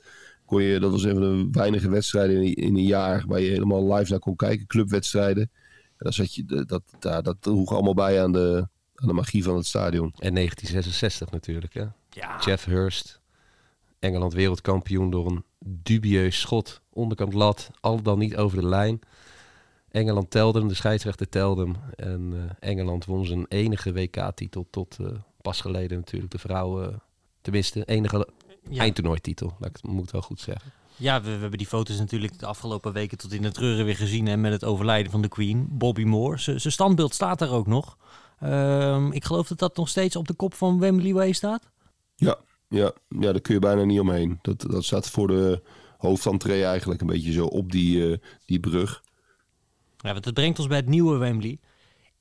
Kon je, dat was een van de weinige wedstrijden in, in een jaar waar je helemaal live naar kon kijken. Clubwedstrijden. En dan zat je, dat, dat, dat droeg allemaal bij aan de, aan de magie van het stadion. En 1966 natuurlijk. Hè? ja, Jeff Hurst, Engeland wereldkampioen door een dubieus schot. Onderkant lat, al dan niet over de lijn. Engeland telde hem, de scheidsrechter telde hem. En eh, Engeland won zijn enige WK-titel tot eh, pas geleden natuurlijk. De vrouwen, tenminste, enige ja. eindtoernooititel. Dat moet ik wel goed zeggen. Ja, we, we hebben die foto's natuurlijk de afgelopen weken tot in het treuren weer gezien. En met het overlijden van de Queen, Bobby Moore. Zijn standbeeld staat daar ook nog. Ehm, ik geloof dat dat nog steeds op de kop van Wembley Way staat. Ja, ja, ja, daar kun je bijna niet omheen. Dat, dat staat voor de hoofdentree eigenlijk een beetje zo op die, eh, die brug. Ja, want het brengt ons bij het nieuwe Wembley.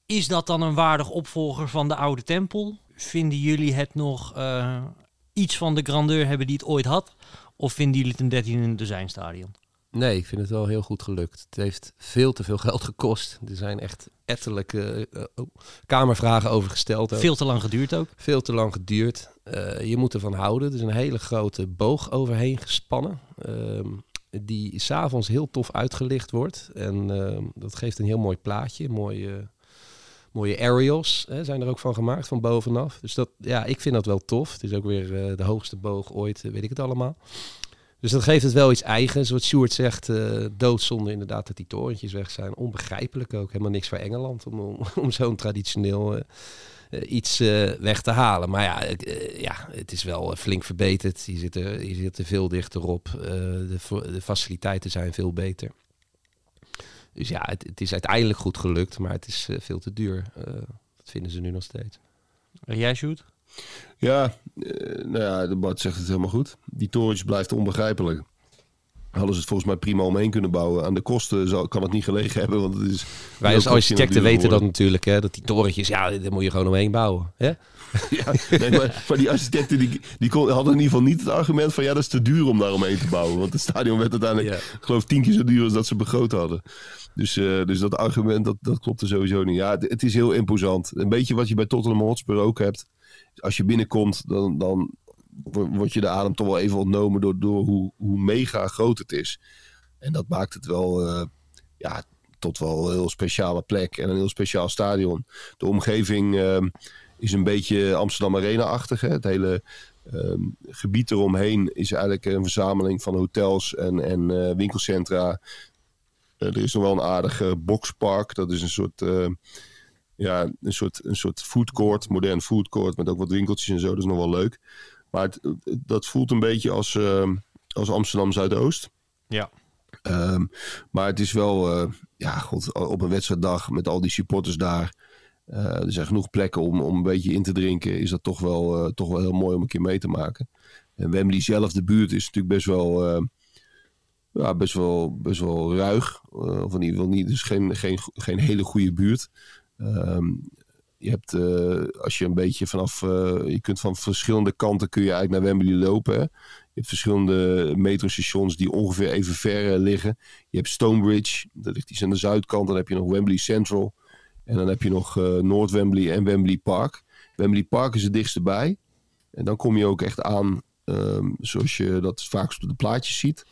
Is dat dan een waardig opvolger van de oude tempel? Vinden jullie het nog eh, iets van de grandeur hebben die het ooit had? Of vinden jullie het een 13 in een dozijn stadion? Nee, ik vind het wel heel goed gelukt. Het heeft veel te veel geld gekost. Er zijn echt ettelijke eh, oh, kamervragen over gesteld. ook. Veel te lang geduurd ook. Veel te lang geduurd. Eh, je moet ervan houden. Er is een hele grote boog overheen gespannen. ehm, die s'avonds heel tof uitgelicht wordt. En ehm, dat geeft een heel mooi plaatje. Mooie, mooie aerials hè, zijn er ook van gemaakt, van bovenaf. Dus dat, ja, ik vind dat wel tof. Het is ook weer eh, de hoogste boog ooit, eh, weet ik het allemaal. Dus dat geeft het wel iets eigens. Wat Stuart zegt, eh doodzonde inderdaad dat die torentjes weg zijn. Onbegrijpelijk ook. Helemaal niks voor Engeland om, om, [LAUGHS] zo'n traditioneel iets weg te halen. Maar ja, ja, het is wel flink verbeterd. Je zit er, je er veel dichter op. De faciliteiten zijn veel beter. Dus ja, het, het is uiteindelijk goed gelukt, maar het is eh, veel te duur. Eh, dat vinden ze nu nog steeds. En jij, Sjoerd? Ja, eh, nou ja, de Bart zegt het helemaal goed. Die torentje blijft onbegrijpelijk. Hadden ze het volgens mij prima omheen kunnen bouwen. Aan de kosten zal, kan het niet gelegen hebben, want het is... Wij als architecten weten dat natuurlijk, hè, dat die torentjes, ja, daar moet je gewoon omheen bouwen. Hè? [LAUGHS] Ja, nee, maar, maar die architecten die, die kon, hadden in ieder geval niet het argument van... ja, dat is te duur om daar omheen te bouwen. Want het stadion werd uiteindelijk, Ja. ik geloof, tien keer zo duur als dat ze begroot hadden. Dus, eh, dus dat argument, dat, dat klopte sowieso niet. Ja, het, het is heel imposant. Een beetje wat je bij Tottenham Hotspur ook hebt. Als je binnenkomt, dan, dan wo- wordt je de adem toch wel even ontnomen... door, door hoe, hoe mega groot het is. En dat maakt het wel... eh, ja, tot wel een heel speciale plek en een heel speciaal stadion. De omgeving ehm, is een beetje Amsterdam Arena-achtig. hè. Het hele ehm, gebied eromheen is eigenlijk een verzameling van hotels en, en eh, winkelcentra. Eh, er is nog wel een aardig eh, boxpark. Dat is een soort, eh, ja, een soort, een soort foodcourt, modern foodcourt met ook wat winkeltjes en zo. Dat is nog wel leuk. Maar het, dat voelt een beetje als, ehm, als Amsterdam Zuidoost. Ja. Ehm, maar het is wel, ja, god, op een wedstrijddag met al die supporters daar. Eh, er zijn genoeg plekken om, om een beetje in te drinken. Is dat toch wel, eh, toch wel heel mooi om een keer mee te maken. En Wembley zelf, de buurt, is natuurlijk best wel, eh, ja, best wel, best wel ruig. Eh, of in ieder geval niet, dus geen, geen, geen hele goede buurt. Ehm, je hebt, als je een beetje vanaf, je kunt van verschillende kanten kun je eigenlijk naar Wembley lopen. Je hebt verschillende metrostations die ongeveer even ver liggen. Je hebt Stonebridge, dat ligt iets aan de zuidkant. Dan heb je nog Wembley Central. En dan heb je nog eh Noord Wembley en Wembley Park. Wembley Park is het dichtste bij. En dan kom je ook echt aan, ehm, zoals je dat vaak op de plaatjes ziet.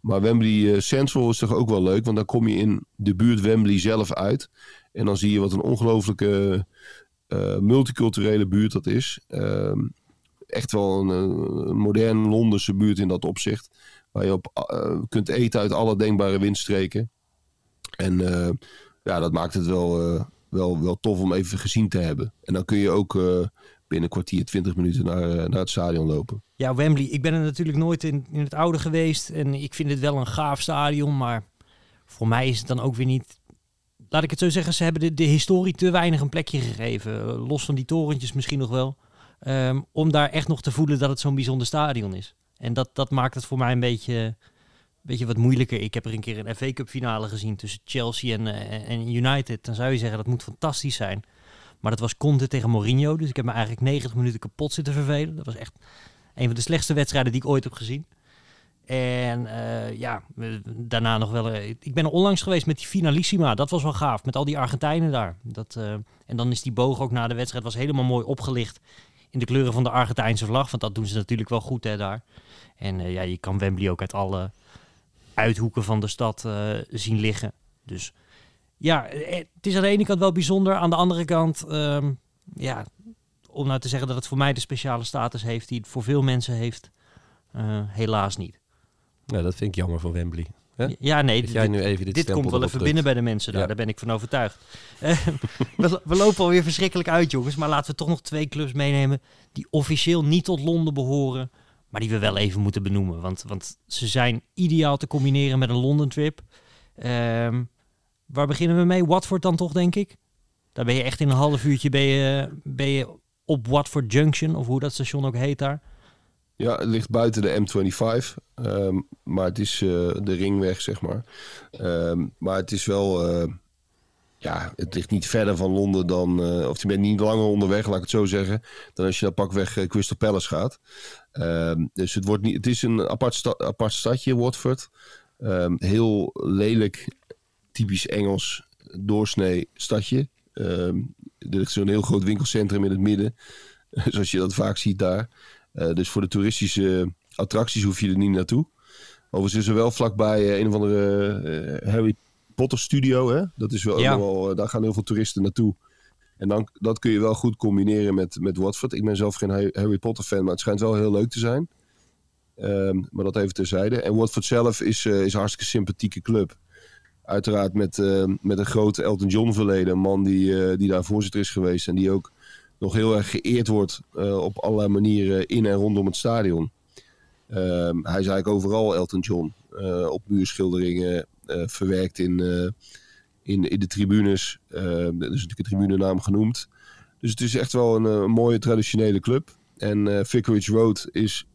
Maar Wembley eh, Central is toch ook wel leuk, want dan kom je in de buurt Wembley zelf uit. En dan zie je wat een ongelooflijke eh, multiculturele buurt dat is. Ehm, echt wel een, een modern Londense buurt in dat opzicht. Waar je op kunt eten uit alle denkbare windstreken. En ja, dat maakt het wel, eh, wel, wel tof om even gezien te hebben. En dan kun je ook eh, binnen kwartier, twintig minuten naar, eh, naar het stadion lopen. Ja, Wembley. Ik ben er natuurlijk nooit in, in het oude geweest. En ik vind het wel een gaaf stadion. Maar voor mij is het dan ook weer niet... Laat ik het zo zeggen, ze hebben de, de historie te weinig een plekje gegeven. Los van die torentjes misschien nog wel. Ehm, om daar echt nog te voelen dat het zo'n bijzonder stadion is. En dat, dat maakt het voor mij een beetje, beetje wat moeilijker. Ik heb er een keer een FA Cup finale gezien tussen Chelsea en, eh, en United. Dan zou je zeggen dat moet fantastisch zijn. Maar dat was Conte tegen Mourinho. Dus ik heb me eigenlijk 90 minuten kapot zitten vervelen. Dat was echt een van de slechtste wedstrijden die ik ooit heb gezien. En eh, ja, daarna nog wel. eh, ik ben er onlangs geweest met die finalissima. Dat was wel gaaf. Met al die Argentijnen daar. Dat, en dan is die boog ook na de wedstrijd was helemaal mooi opgelicht. In de kleuren van de Argentijnse vlag. Want dat doen ze natuurlijk wel goed hè, daar. En ja, je kan Wembley ook uit alle uithoeken van de stad eh, zien liggen. Dus ja, eh, het is aan de ene kant wel bijzonder. Aan de andere kant, ehm, ja, om nou te zeggen dat het voor mij de speciale status heeft die het voor veel mensen heeft, eh, helaas niet. Ja, dat vind ik jammer van Wembley. Hè? Ja, nee, Dat jij nu even dit, dit komt wel even binnen bij de mensen daar. Ja. Daar ben ik van overtuigd. [LAUGHS] We, we lopen alweer verschrikkelijk uit, jongens. Maar laten we toch nog twee clubs meenemen die officieel niet tot Londen behoren. Die we wel even moeten benoemen. Want, want ze zijn ideaal te combineren met een London trip. Ehm, waar beginnen we mee? Watford dan toch, denk ik? Daar ben je echt in een half uurtje ben je, ben je op Watford Junction. Of hoe dat station ook heet daar. Ja, het ligt buiten de M25. ehm, maar het is eh, de ringweg, zeg maar. Ehm, maar het is wel... eh, ja, het ligt niet verder van Londen dan... eh, of je bent niet langer onderweg, laat ik het zo zeggen... dan als je naar pakweg eh, Crystal Palace gaat. Ehm, dus het, wordt niet, het is een apart, sta- apart stadje, Watford. Ehm, heel lelijk, typisch Engels, doorsnee stadje. Ehm, er ligt zo'n heel groot winkelcentrum in het midden. [LAUGHS] Zoals je dat vaak ziet daar. Eh, dus voor de toeristische attracties hoef je er niet naartoe. Overigens is er wel vlakbij een of andere Harry Potter studio. Hè? Dat is wel, Ja. wel, eh, daar gaan heel veel toeristen naartoe. En dan, dat kun je wel goed combineren met, met Watford. Ik ben zelf geen Harry- Potter fan, maar het schijnt wel heel leuk te zijn. Ehm, maar dat even terzijde. En Watford zelf is, eh, is een hartstikke sympathieke club. Uiteraard met, eh, met een groot Elton John verleden. Een man die, eh, die daar voorzitter is geweest. En die ook nog heel erg geëerd wordt op allerlei manieren in en rondom het stadion. Ehm, hij is eigenlijk overal Elton John. op muurschilderingen, verwerkt in, eh, in, in de tribunes. Eh, er is natuurlijk een tribunenaam genoemd. Dus het is echt wel een, eh, mooie traditionele club. En eh Vicarage Road is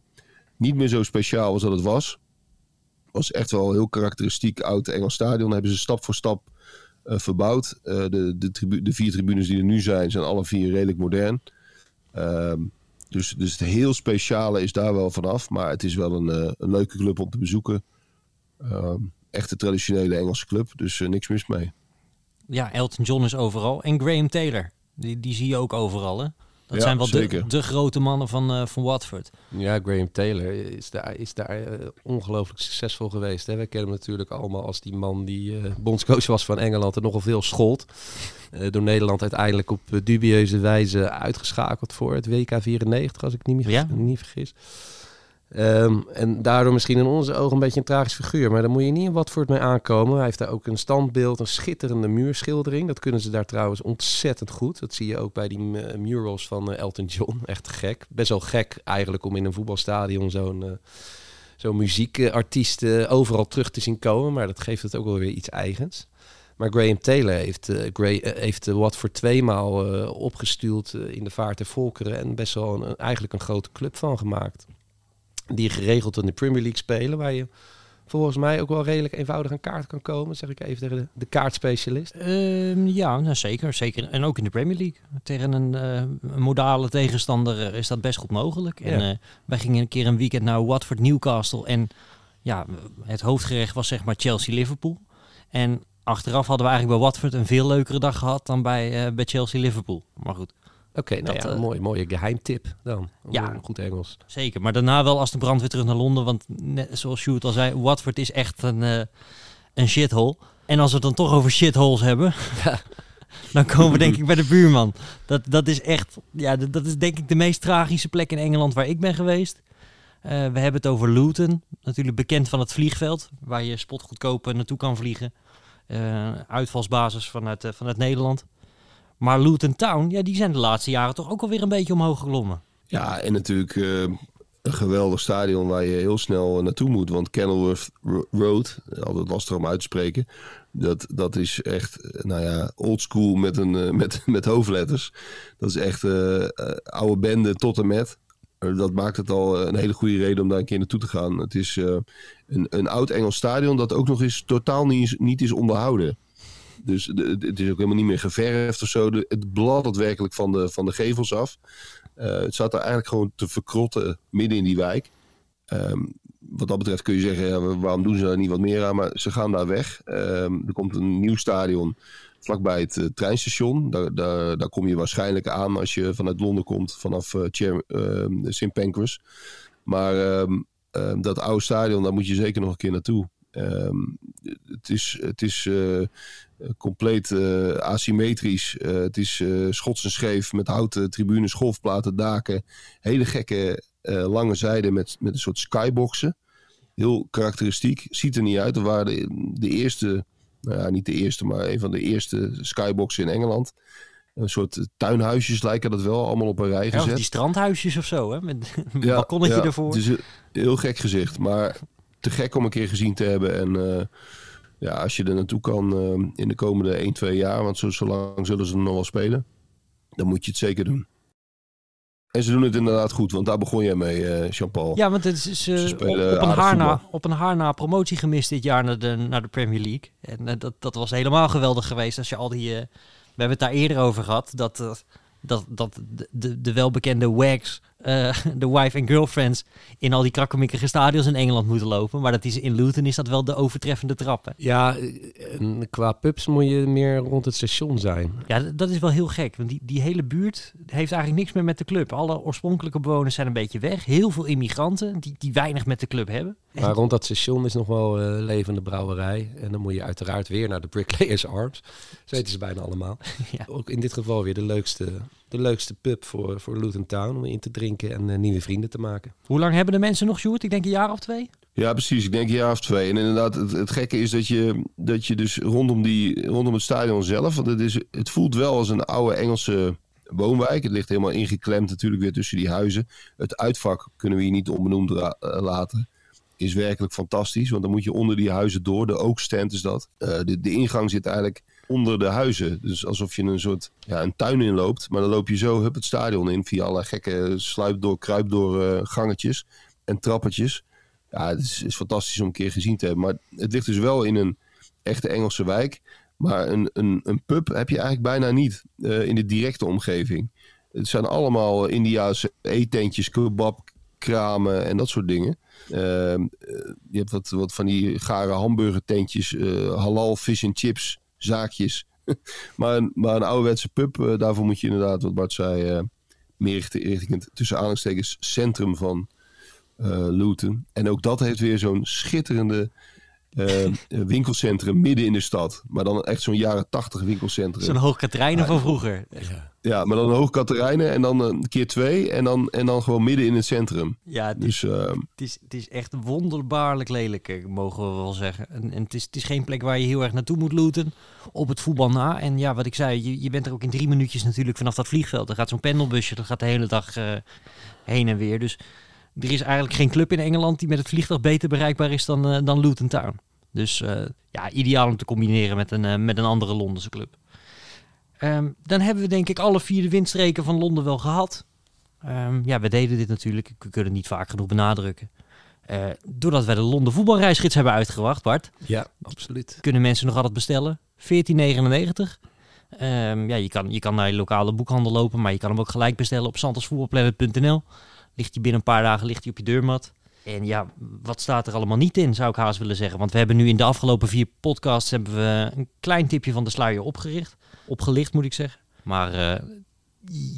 niet meer zo speciaal als dat het was. Was echt wel heel karakteristiek oud Engels stadion. Hebben ze stap voor stap eh, verbouwd. Eh, de, de, de vier tribunes die er nu zijn, zijn alle vier redelijk modern. Ehm, dus, dus het heel speciale is daar wel vanaf. Maar het is wel een, eh, een leuke club om te bezoeken. Echt een traditionele Engelse club. Dus eh, niks mis mee. Ja, Elton John is overal. En Graham Taylor, die, die zie je ook overal, hè? Dat Ja, zijn wel de, de grote mannen van, eh, van Watford. Ja, Graham Taylor is daar, is daar eh, ongelooflijk succesvol geweest. Hè? We kennen hem natuurlijk allemaal als die man die eh, bondscoach was van Engeland en nogal veel schold. Eh, door Nederland uiteindelijk op dubieuze wijze uitgeschakeld voor het WK 94, als ik niet, meer, Ja. niet vergis. Ehm, en daardoor misschien in onze ogen een beetje een tragisch figuur. Maar daar moet je niet in Watford mee aankomen. Hij heeft daar ook een standbeeld, een schitterende muurschildering. Dat kunnen ze daar trouwens ontzettend goed. Dat zie je ook bij die murals van eh, Elton John. [LAUGHS] Echt gek. Best wel gek eigenlijk om in een voetbalstadion zo'n eh, zo'n muziekartiest eh, overal terug te zien komen. Maar dat geeft het ook wel weer iets eigens. Maar Graham Taylor heeft, eh, Gra- eh, heeft eh opgestuurd in de vaart der volkeren. En best wel een- eigenlijk een grote club van gemaakt. Die geregeld in de Premier League spelen. Waar je volgens mij ook wel redelijk eenvoudig aan kaart kan komen. Zeg ik even tegen de, de kaartspecialist. Ehm, ja, nou, zeker, zeker. En ook in de Premier League. Tegen een, eh, een modale tegenstander eh, is dat best goed mogelijk. En eh, wij gingen een keer een weekend naar Watford Newcastle. En ja, het hoofdgerecht was zeg maar Chelsea-Liverpool. En achteraf hadden we eigenlijk bij Watford een veel leukere dag gehad dan bij, bij Chelsea-Liverpool. Maar goed, Oké, nou Dat, ja, eh, een mooie, mooie geheimtip dan. Ja. Ja. Goed Engels. zeker. Maar daarna wel als de brand weer terug naar Londen. Want net zoals Sjoerd al zei, Watford is echt een, eh, een shithole. En als we het dan toch over shitholes hebben... [LAUGHS] dan komen we denk ik bij de buurman. Dat, dat is echt... Ja, dat, dat is denk ik de meest tragische plek in Engeland waar ik ben geweest. Eh, we hebben het over Luton. Natuurlijk bekend van het vliegveld. Waar je spotgoedkoop naartoe kan vliegen. Eh, uitvalsbasis vanuit, eh, vanuit Nederland. Maar Luton Town, ja, die zijn de laatste jaren toch ook alweer een beetje omhoog geklommen. Ja, en natuurlijk eh, een geweldig stadion waar je heel snel eh, naartoe moet. Want Kenilworth Ro- Road, eh, altijd lastig om uit te spreken. Dat, dat is echt, nou ja, oldschool met, een, [LAUGHS] met, met hoofdletters. Dat is echt oude bende tot en met. Dat maakt het al een hele goede reden om daar een keer naartoe te gaan. Het is een, een oud Engels stadion dat ook nog eens totaal niet niet is onderhouden. Dus het is ook helemaal niet meer geverfd of zo. Het bladdert werkelijk van de, van de gevels af. Eh, het staat er eigenlijk gewoon te verkrotten midden in die wijk. Ehm, wat dat betreft kun je zeggen, waarom doen ze daar niet wat meer aan? Maar ze gaan daar weg. Ehm, er komt een nieuw stadion vlakbij het eh, treinstation. Daar, daar, daar kom je waarschijnlijk aan als je vanuit Londen komt, vanaf eh, Chair- ehm, St. Pancras. Maar dat oude stadion, daar moet je zeker nog een keer naartoe. Het is, het is eh, compleet eh, asymmetrisch. Eh, het is eh, schots en scheef met houten tribunes, golfplaten, daken. Hele gekke eh, lange zijden met, met een soort skyboxen. Heel karakteristiek. Ziet er niet uit. Er waren de, de eerste, nou ja, niet de eerste, maar een van de eerste skyboxen in Engeland. Een soort tuinhuisjes lijken dat wel, allemaal op een rij Ja, gezet. die strandhuisjes of zo, hè? Met een balkonnetje ja, ervoor. Het is een heel gek gezicht, maar te gek om een keer gezien te hebben. En eh, ja, als je er naartoe kan eh, in de komende 1, 2 jaar, want zo, zo lang zullen ze nog wel spelen, dan moet je het zeker doen. En ze doen het inderdaad goed, want daar begon jij mee, eh Jean-Paul. Ja, want het is eh, Ze op, spelen op, een haar na, op een haar na promotie gemist dit jaar naar de, naar de Premier League. En eh, dat, dat was helemaal geweldig geweest als je al die... we hebben het daar eerder over gehad, dat, dat, dat de, de, de welbekende Wags eh, [LAUGHS] de wife en girlfriends in al die krakkemikkige stadions in Engeland moeten lopen. Maar dat is, in Luton is dat wel de overtreffende trappen. Ja, en qua pubs moet je meer rond het station zijn. Ja, dat is wel heel gek. Want die, die hele buurt heeft eigenlijk niks meer met de club. Alle oorspronkelijke bewoners zijn een beetje weg. Heel veel immigranten die, die weinig met de club hebben. Maar rond dat station is nog wel eh, levende brouwerij. En dan moet je uiteraard weer naar de Bricklayers Arms. Zo heten ze bijna allemaal. [LAUGHS] Ja. Ook in dit geval weer de leukste, de leukste pub voor, voor Luton Town. Om in te drinken en eh, nieuwe vrienden te maken. Hoe lang hebben de mensen nog, Sjoerd? Ik denk een jaar of twee? Ja, precies. Ik denk een jaar of twee. En inderdaad, het, het gekke is dat je, dat je dus rondom, die, rondom het stadion zelf... Want het, is, het voelt wel als een oude Engelse woonwijk. Het ligt helemaal ingeklemd natuurlijk weer tussen die huizen. Het uitvak kunnen we hier niet onbenoemd eh, laten. Is werkelijk fantastisch. Want dan moet je onder die huizen door. De oakstand is dat. Eh, de, de ingang zit eigenlijk onder de huizen. Dus alsof je een soort ja, een tuin inloopt. Maar dan loop je zo hup het stadion in. Via alle gekke sluip door, kruip door eh, gangetjes en trappetjes. Ja, het is, is fantastisch om een keer gezien te hebben. Maar het ligt dus wel in een echte Engelse wijk. Maar een, een, een pub heb je eigenlijk bijna niet eh, in de directe omgeving. Het zijn allemaal Indiaanse eetentjes, kebabkramen en dat soort dingen. Ehm, eh, je hebt wat, wat van die gare hamburgertentjes, eh halal fish and chips, zaakjes. [LAUGHS] maar, een, maar een ouderwetse pub, eh, daarvoor moet je inderdaad, wat Bart zei, meer richting, het tussen aanhalingstekens centrum van Luton. En ook dat heeft weer zo'n schitterende eh, winkelcentrum midden in de stad. Maar dan echt zo'n jaren tachtig winkelcentrum. Zo'n hoog Katrijnen van vroeger. Ja, maar dan een hoog Katerijnen en dan een keer twee. En dan, en dan gewoon midden in het centrum. Ja, het is, Dus eh, het is, het is echt wonderbaarlijk lelijk, mogen we wel zeggen. En, en het, is, het is geen plek waar je heel erg naartoe moet looten op het voetbal na. En ja, wat ik zei, je, je bent er ook in drie minuutjes natuurlijk vanaf dat vliegveld. Er gaat zo'n pendelbusje, dat gaat de hele dag eh, heen en weer. Dus er is eigenlijk geen club in Engeland die met het vliegtuig beter bereikbaar is dan, eh, dan Luton Town. Dus eh, ja, ideaal om te combineren met een, eh, met een andere Londense club. Ehm, dan hebben we denk ik alle vier de windstreken van Londen wel gehad. Ehm, ja, we deden dit natuurlijk. We kunnen het niet vaak genoeg benadrukken. Doordat wij de Londen voetbalreisgids hebben uitgebracht, Bart, Ja, absoluut. kunnen mensen nog altijd bestellen. 14,99. Ehm, ja, je kan, je kan naar je lokale boekhandel lopen, maar je kan hem ook gelijk bestellen op santosvoetbalplanet.nl. Ligt hij binnen een paar dagen ligt hij op je deurmat. En ja, wat staat er allemaal niet in, zou ik haast willen zeggen. Want we hebben nu in de afgelopen vier podcasts hebben we een klein tipje van de sluier opgericht. Opgelicht, moet ik zeggen. Maar eh,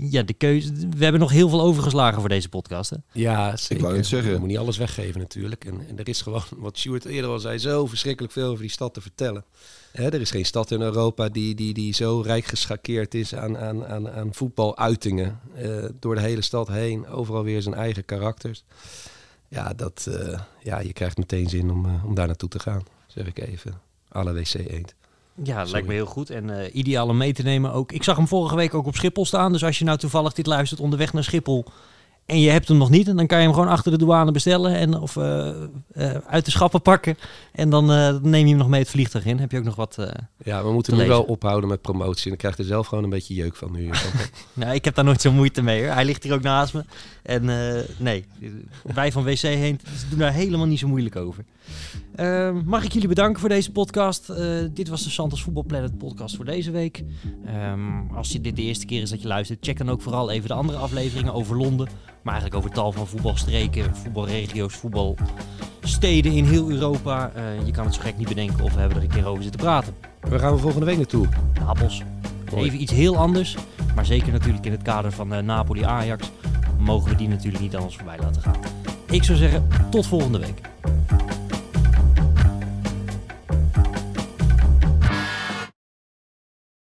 ja, de keuze. We hebben nog heel veel overgeslagen voor deze podcast. Hè? Ja, zeker. wou net zeggen. Je moet niet alles weggeven natuurlijk. En, en er is gewoon, wat Stuart eerder al zei, zo verschrikkelijk veel over die stad te vertellen. Hè, er is geen stad in Europa die, die, die zo rijk geschakeerd is aan, aan, aan, aan voetbaluitingen. Eh, door de hele stad heen, overal weer zijn eigen karakters. Ja, dat, eh, ja je krijgt meteen zin om, eh, om daar naartoe te gaan, zeg ik even. Alle WC eend. Ja, dat lijkt me heel goed. En eh, ideaal om mee te nemen ook. Ik zag hem vorige week ook op Schiphol staan. Dus als je nou toevallig dit luistert onderweg naar Schiphol en je hebt hem nog niet, dan kan je hem gewoon achter de douane bestellen en of eh, eh, uit de schappen pakken. En dan eh, neem je hem nog mee het vliegtuig in. Heb je ook nog wat. Ja, we moeten Te nu wel ophouden met promotie. En dan krijg je er zelf gewoon een beetje jeuk van nu. [LAUGHS] Nou, ik heb daar nooit zo moeite mee hoor. Hij ligt hier ook naast me. En nee, wij van WC heen doen daar helemaal niet zo moeilijk over. Ehm, mag ik jullie bedanken voor deze podcast. Eh, dit was de Santos Voetbal Planet podcast voor deze week. Ehm, als je dit de eerste keer is dat je luistert, check dan ook vooral even de andere afleveringen over Londen. Maar eigenlijk over tal van voetbalstreken, voetbalregio's, voetbalsteden in heel Europa. Eh, je kan het zo gek niet bedenken of we hebben er een keer over zitten praten. Waar gaan we volgende week naartoe? Napels. Mooi. Even iets heel anders. Maar zeker natuurlijk in het kader van eh, Napoli-Ajax. Mogen we die natuurlijk niet aan ons voorbij laten gaan. Ik zou zeggen, tot volgende week.